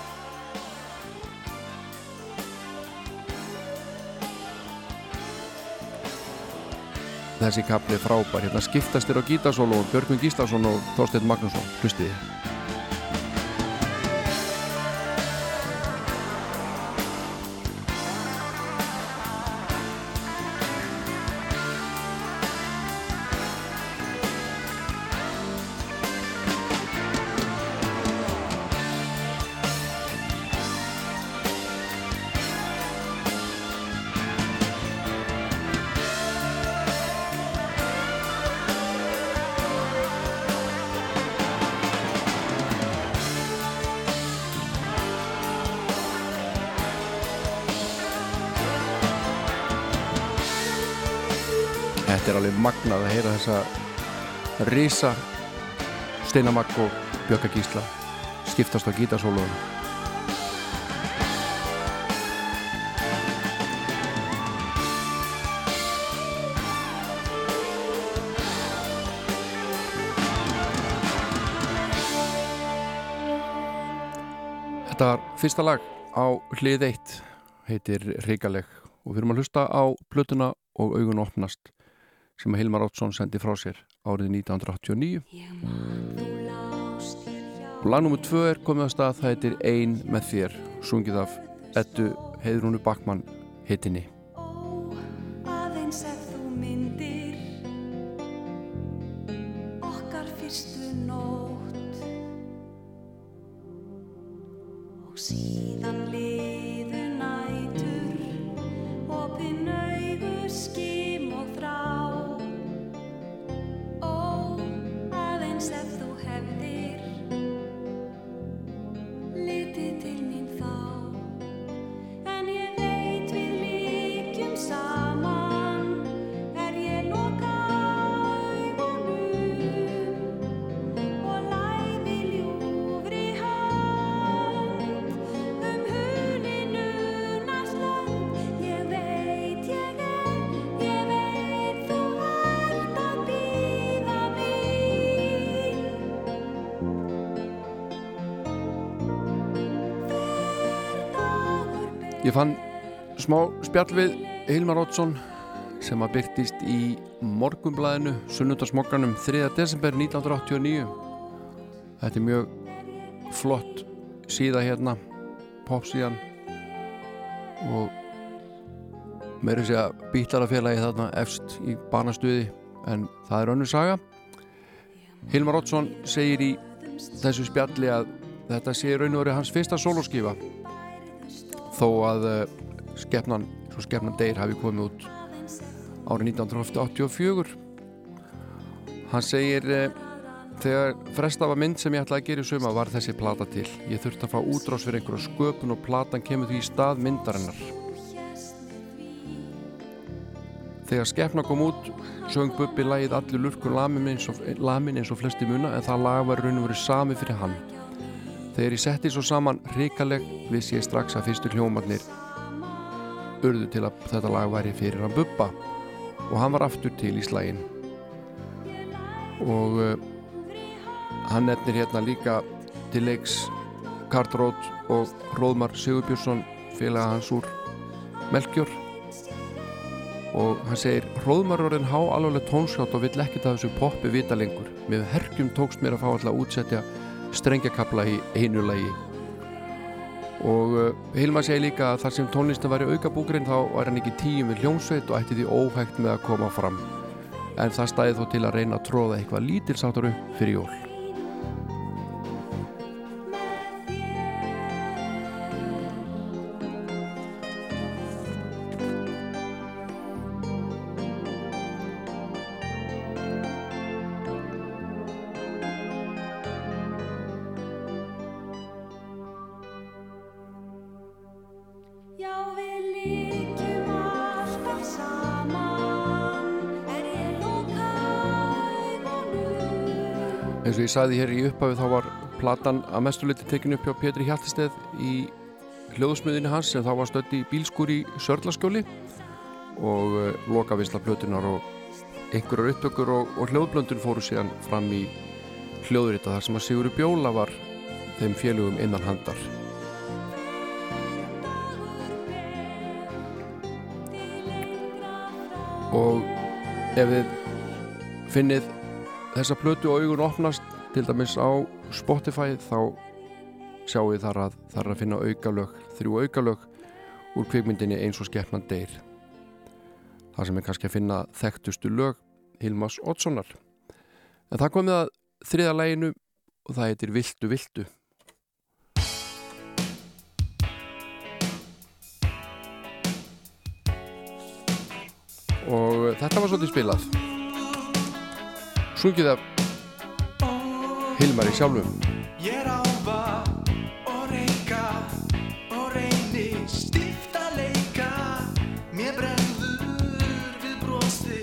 þessi kapli frábær. Hérna skiptast þér á gítarsólu og Björgvin Gíslason og Þorsteinn Magnússon. Hlustiði Þetta er alveg magnað að heyra þessa risa Steinamagg og Björka Gísla skiptast á gítarsóluðum Þetta var fyrsta lag á hlið 1 heitir Ríkaleg og við erum að hlusta á plötuna og augun opnast sem Hilmar Ótsson sendi frá sér árið 1989 og lag nr. 2 er komið að stað það heitir Ein með þér sungið af Ettu Heiðrúnu Bakmann heitinni aðeins Ég fann smá spjall við Hilmar Ótsson sem að byrtist í morgunblæðinu sunnundarsmokkanum 3. desember 1989 Þetta er mjög flott síða hérna popsíðan og meira sé að bítlarafélagi þarna efst í banastuði en það er önnur saga Hilmar Ótsson segir í þessu spjalli að þetta sé raun og verið hans fyrsta sólóskífa þó að uh, skepnan, svo skepnan deyr hafi komið út árið 1984 hann segir eh, þegar frestafa mynd sem ég ætlaði að gera í suma var þessi plata til. Ég þurfti að fá útrás fyrir einhverja sköpun og platan kemur því í stað myndarinnar. Þegar Skefna kom út söng Bubbi lagið allir lurkur lamin eins og, lamin eins og flesti muna en það lag var raun og verið sami fyrir hann þegar ég setti svo saman hrikaleg vissi ég strax að fyrstu hljómarnir urðu til að þetta lag væri fyrir hann Bubba. Og hann var aftur til í slægin og uh, hann nefnir hérna líka til leiks Kartrót og Róðmar Sigurbjörnsson félaga hans úr Melkjör. Og hann segir Róðmar orðin há alveg tónskátt og vill ekkert að þessu poppi vita lengur. Með herkjum tókst mér að fá alltaf að útsetja strengjakabla í einu lagi. Og uh, Hilma segir líka að þar sem tónlistin var í aukabúkurinn þá var hann ekki tíum við hljómsveit og ætti því óhægt með að koma fram. En það stæði þó til að reyna að tróða eitthvað lítilsáttur upp fyrir jól sagði hér í upphafi þá var platan að mestu liti tekinu upp hjá Pétri Hjaltisteð í hljóðsmiðinu hans sem þá var stödd í bílskur í Sörlaskjóli og uh, lokavisla plötunar og einhverjar upptökur og, og hljóðblöndun fóru síðan fram í hljóðrita þar sem að Sigurður Bjóla var þeim félugum innan handar og ef þið finnið þessa plötu og augun opnast til dæmis á Spotify þá sjáu þið þar að, þar að finna aukalög, þrjú aukalög úr kvikmyndinni eins og skeppnan deyr. Það sem er kannski að finna þekktustu lög Hilmas Oddssonar. En það komið að þriða læginu og það heitir Viltu Viltu. Og þetta var svolítið spilað. Sungið af Hilmari sjálfum. Ég ráfa og reyka og reyni stíft að leika. Mér bregður við brosti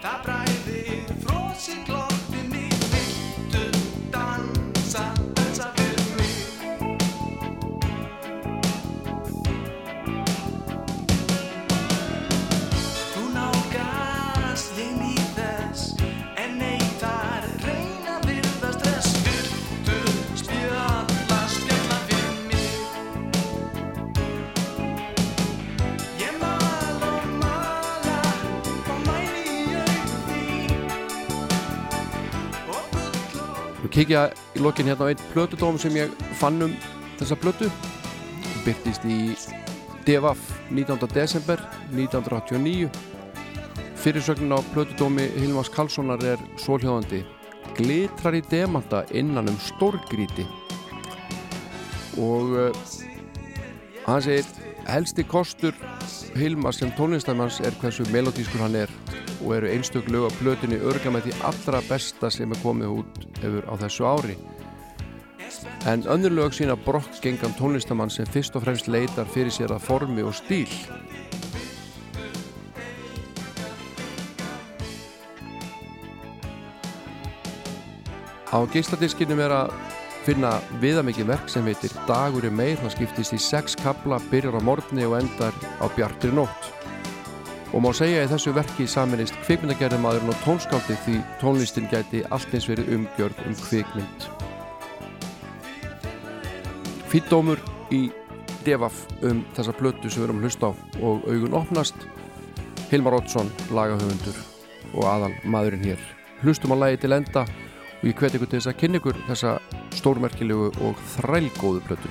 Það bræðir frosi kikja í lokin hérna á einn plötudóm sem ég fann um þessa plötu. Byrtist í DFF 19. desember 1989 Fyrirsögnin á plötudómi Hilmas Karlssonar er svólhjóðandi glitrar í demanta innan um stórgríti og uh, hann segir helsti kostur Hilmas sem tónlistamanns er hversu melodískur hann er og eru einstök lög á plötunni því allra besta sem er komið út hefur á þessu ári. En önnur lög sína brokkgengan tónlistamann sem fyrst og fremst leitar fyrir sér að formi og stíl. Á geisladiskinum er að finna viðamikið verk sem heitir Dagur er meir, það skiptist í sex kabla, byrjar á morgni og endar á bjartri nótt. Og má segja í þessu verki saminist kvikmyndagerðumadurinn og tónskáldið því tónlistin gæti allt eins verið umgjörð um kvikmynd. Fýtt dómur í devaf um þessa plötu sem við erum að hlusta á og augun opnast Hilmar Oddsson, lagahöfundur og aðal maðurinn hér. Hlustum á lagi til enda og ég hveti ykkur til þess að kynna ykkur þessa stórmerkilegu og þrælgóðu plötu.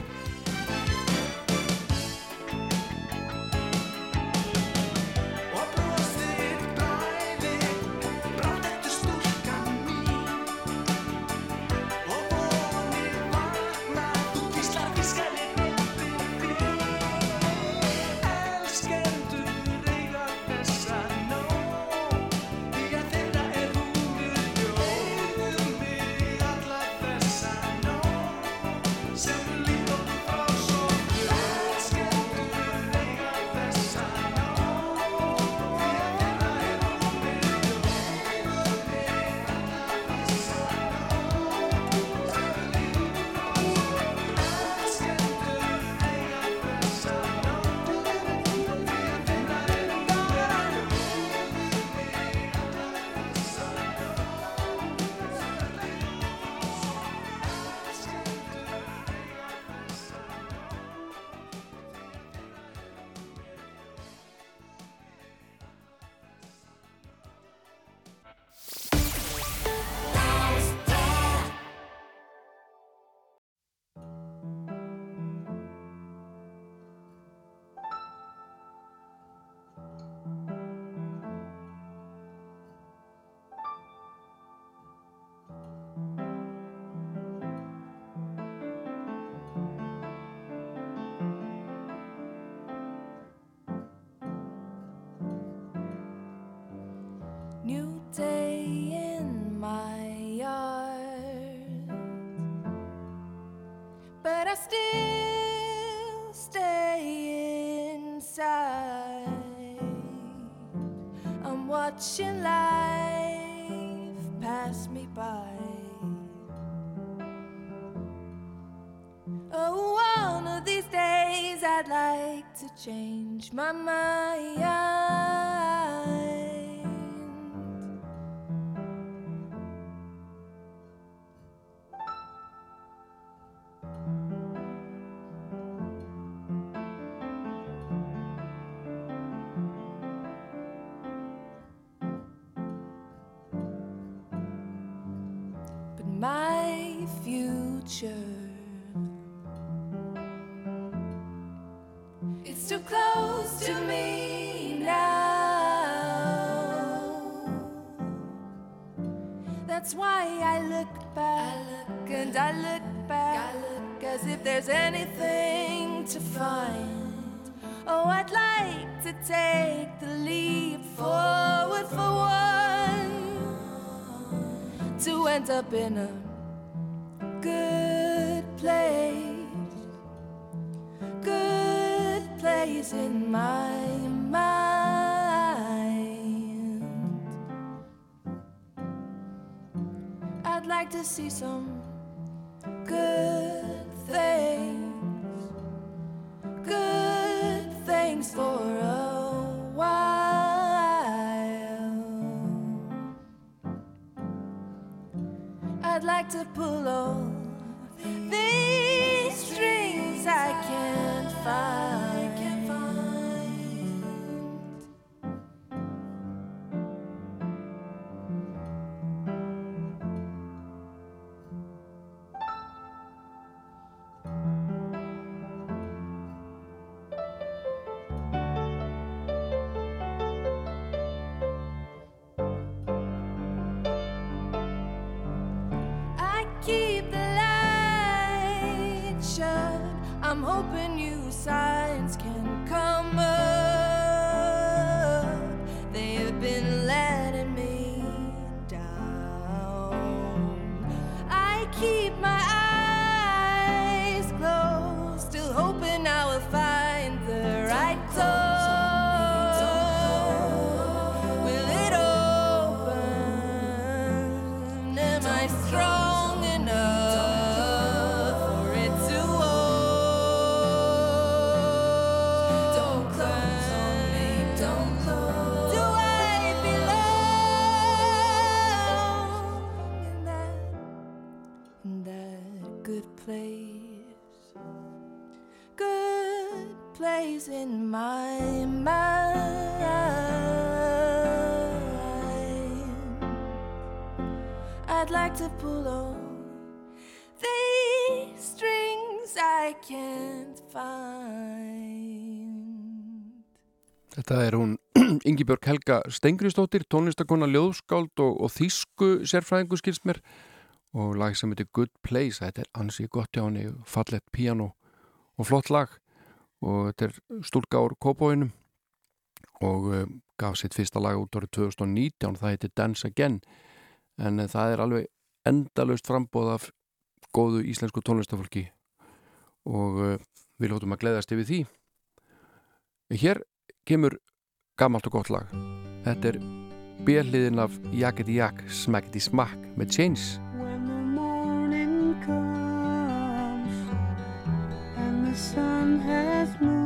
If there's anything to find. Oh, I'd like to take the leap forward for one to end up in a good place good place in my mind. I'd like to see some good things, good things for a while. I'd like to pull all these strings I can't find. Þetta er hún [CLEARS THROAT] Ingibjörg Helga Stengristóttir, tónlistakona ljóðskáld og, og þýsku sérfræðingu skilst mér. Og lag sem heitir Good Place, þetta er ansið gott hjá henni, fallett piano og flott lag. Og þetta er stúlka ár Kópóinum og uh, gaf sitt fyrsta lag út árið 2019, það heitir Dance Again. En uh, það er alveg endalaust frambóð af góðu íslensku tónlistafólki og uh, við lótum að gleðast yfir því. Hér kemur gammalt og gott lag. Þetta er björliðin af Jaketi Jak, Smackety Smack með Chains. When the morning comes and the sun has moved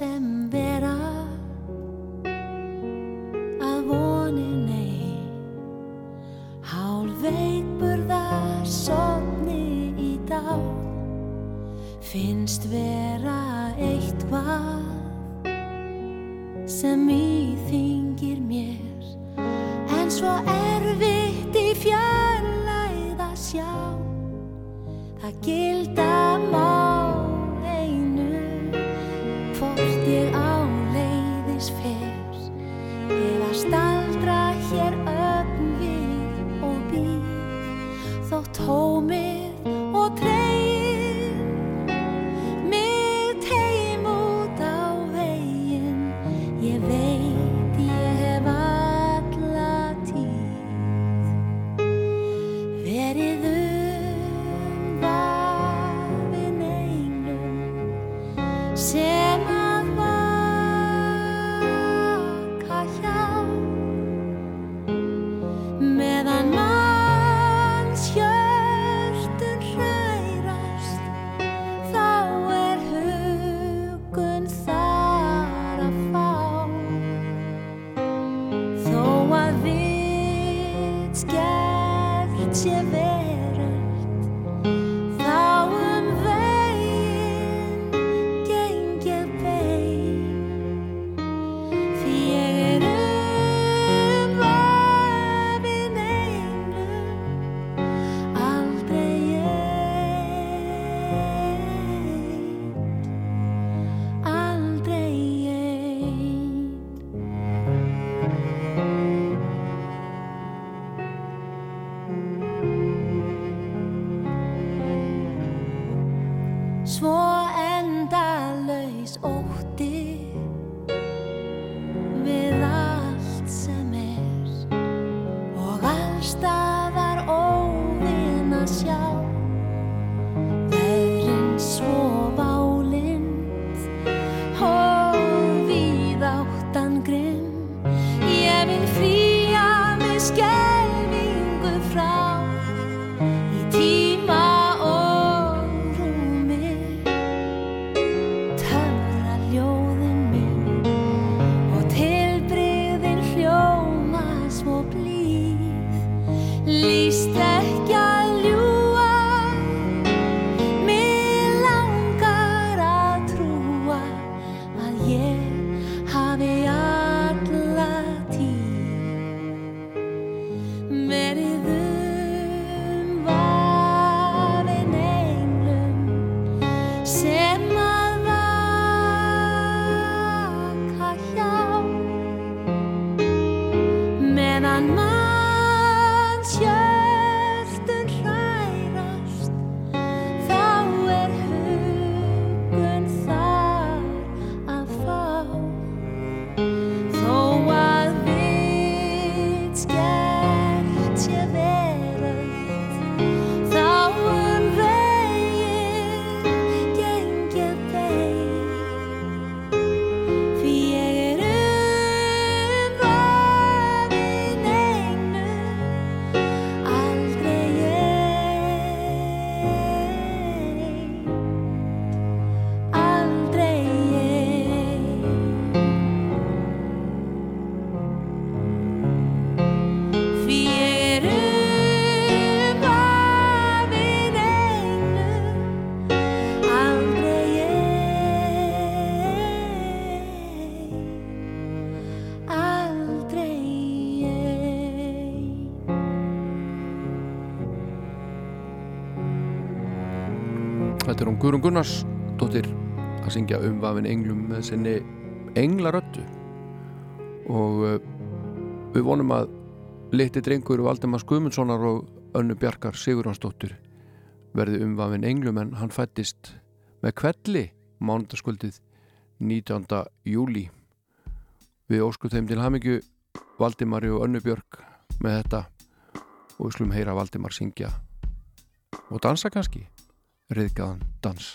sem vera. Að vonin ei. Hálf veikburða sopni í dá finnst vera Guðrún Gunnarsdóttir að syngja um vafin englum með sinni englaröttu og eh, við vonum að liti drengur Valdemars Guðmundssonar og önnu Bjarkar Sigurðarsdóttir verði um vafin englum en hann fættist með kvelli mánundasköldið 19. júli við óskum þeim til hamingju Valdemari og önnu Björk með þetta. Og við slum heyra Valdemar syngja og dansa kannski riðgaðan dans.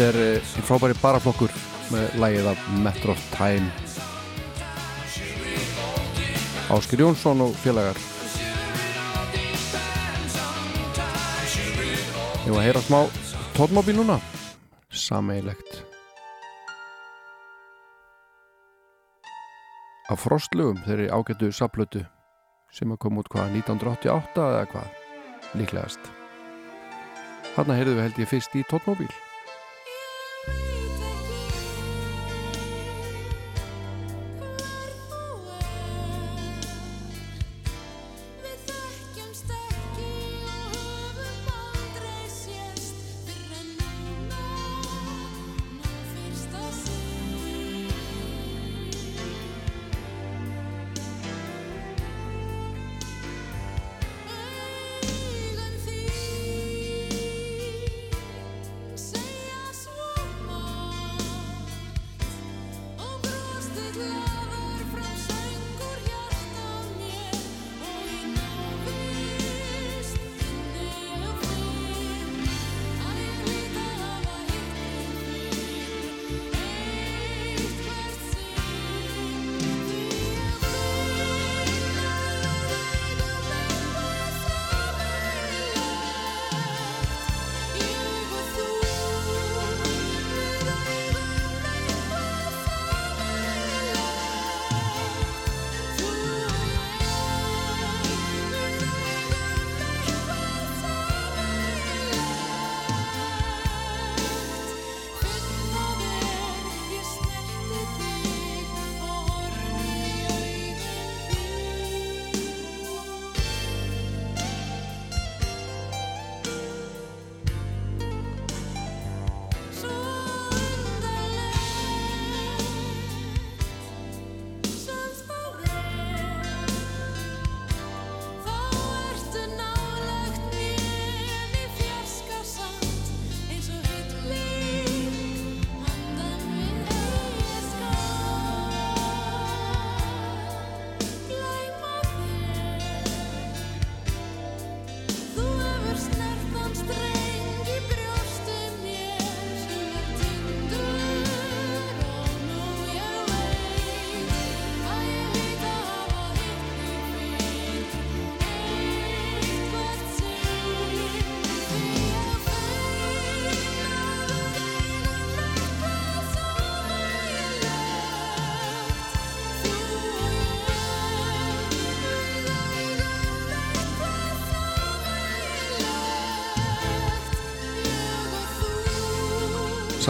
Þetta er eh, einn frábæri baraflokkur með lægið af Metro Time. Ásker Jónsson og félagar. Ég var að heyra smá tónmóbi núna. Sameilegt Af frostlugum þeirri ágættu saplötu sem að koma út hvaða 1988 eða hvað? Líklegast. Hanna heyrðu við held ég fyrst í tónmóbíl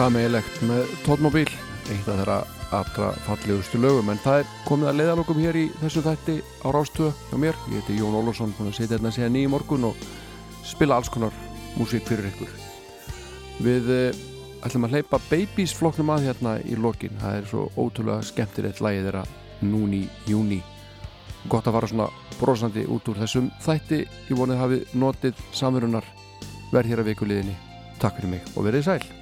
sameigilegt með tótmobil eitt af þeirra allra fallegustu lögum. En það er komið að leiðalokum hér í þessu þætti á Rástöðu hjá mér. Ég heiti Jón Ólafsson, búin að setja hérna síðan nýjum morgun og spila alls konar músík fyrir ykkur. Við eh, ætlum að hleypa Babies flokknum að hérna í lokin. Það er svo ótrúlega skemmtilegt lægið þeirra núni júni gott að fara svona brosandi út úr þessum þætti. Ég vonið hafið notið samverunar verð hér að vikuliðinni takk fyrir mig og verið sæl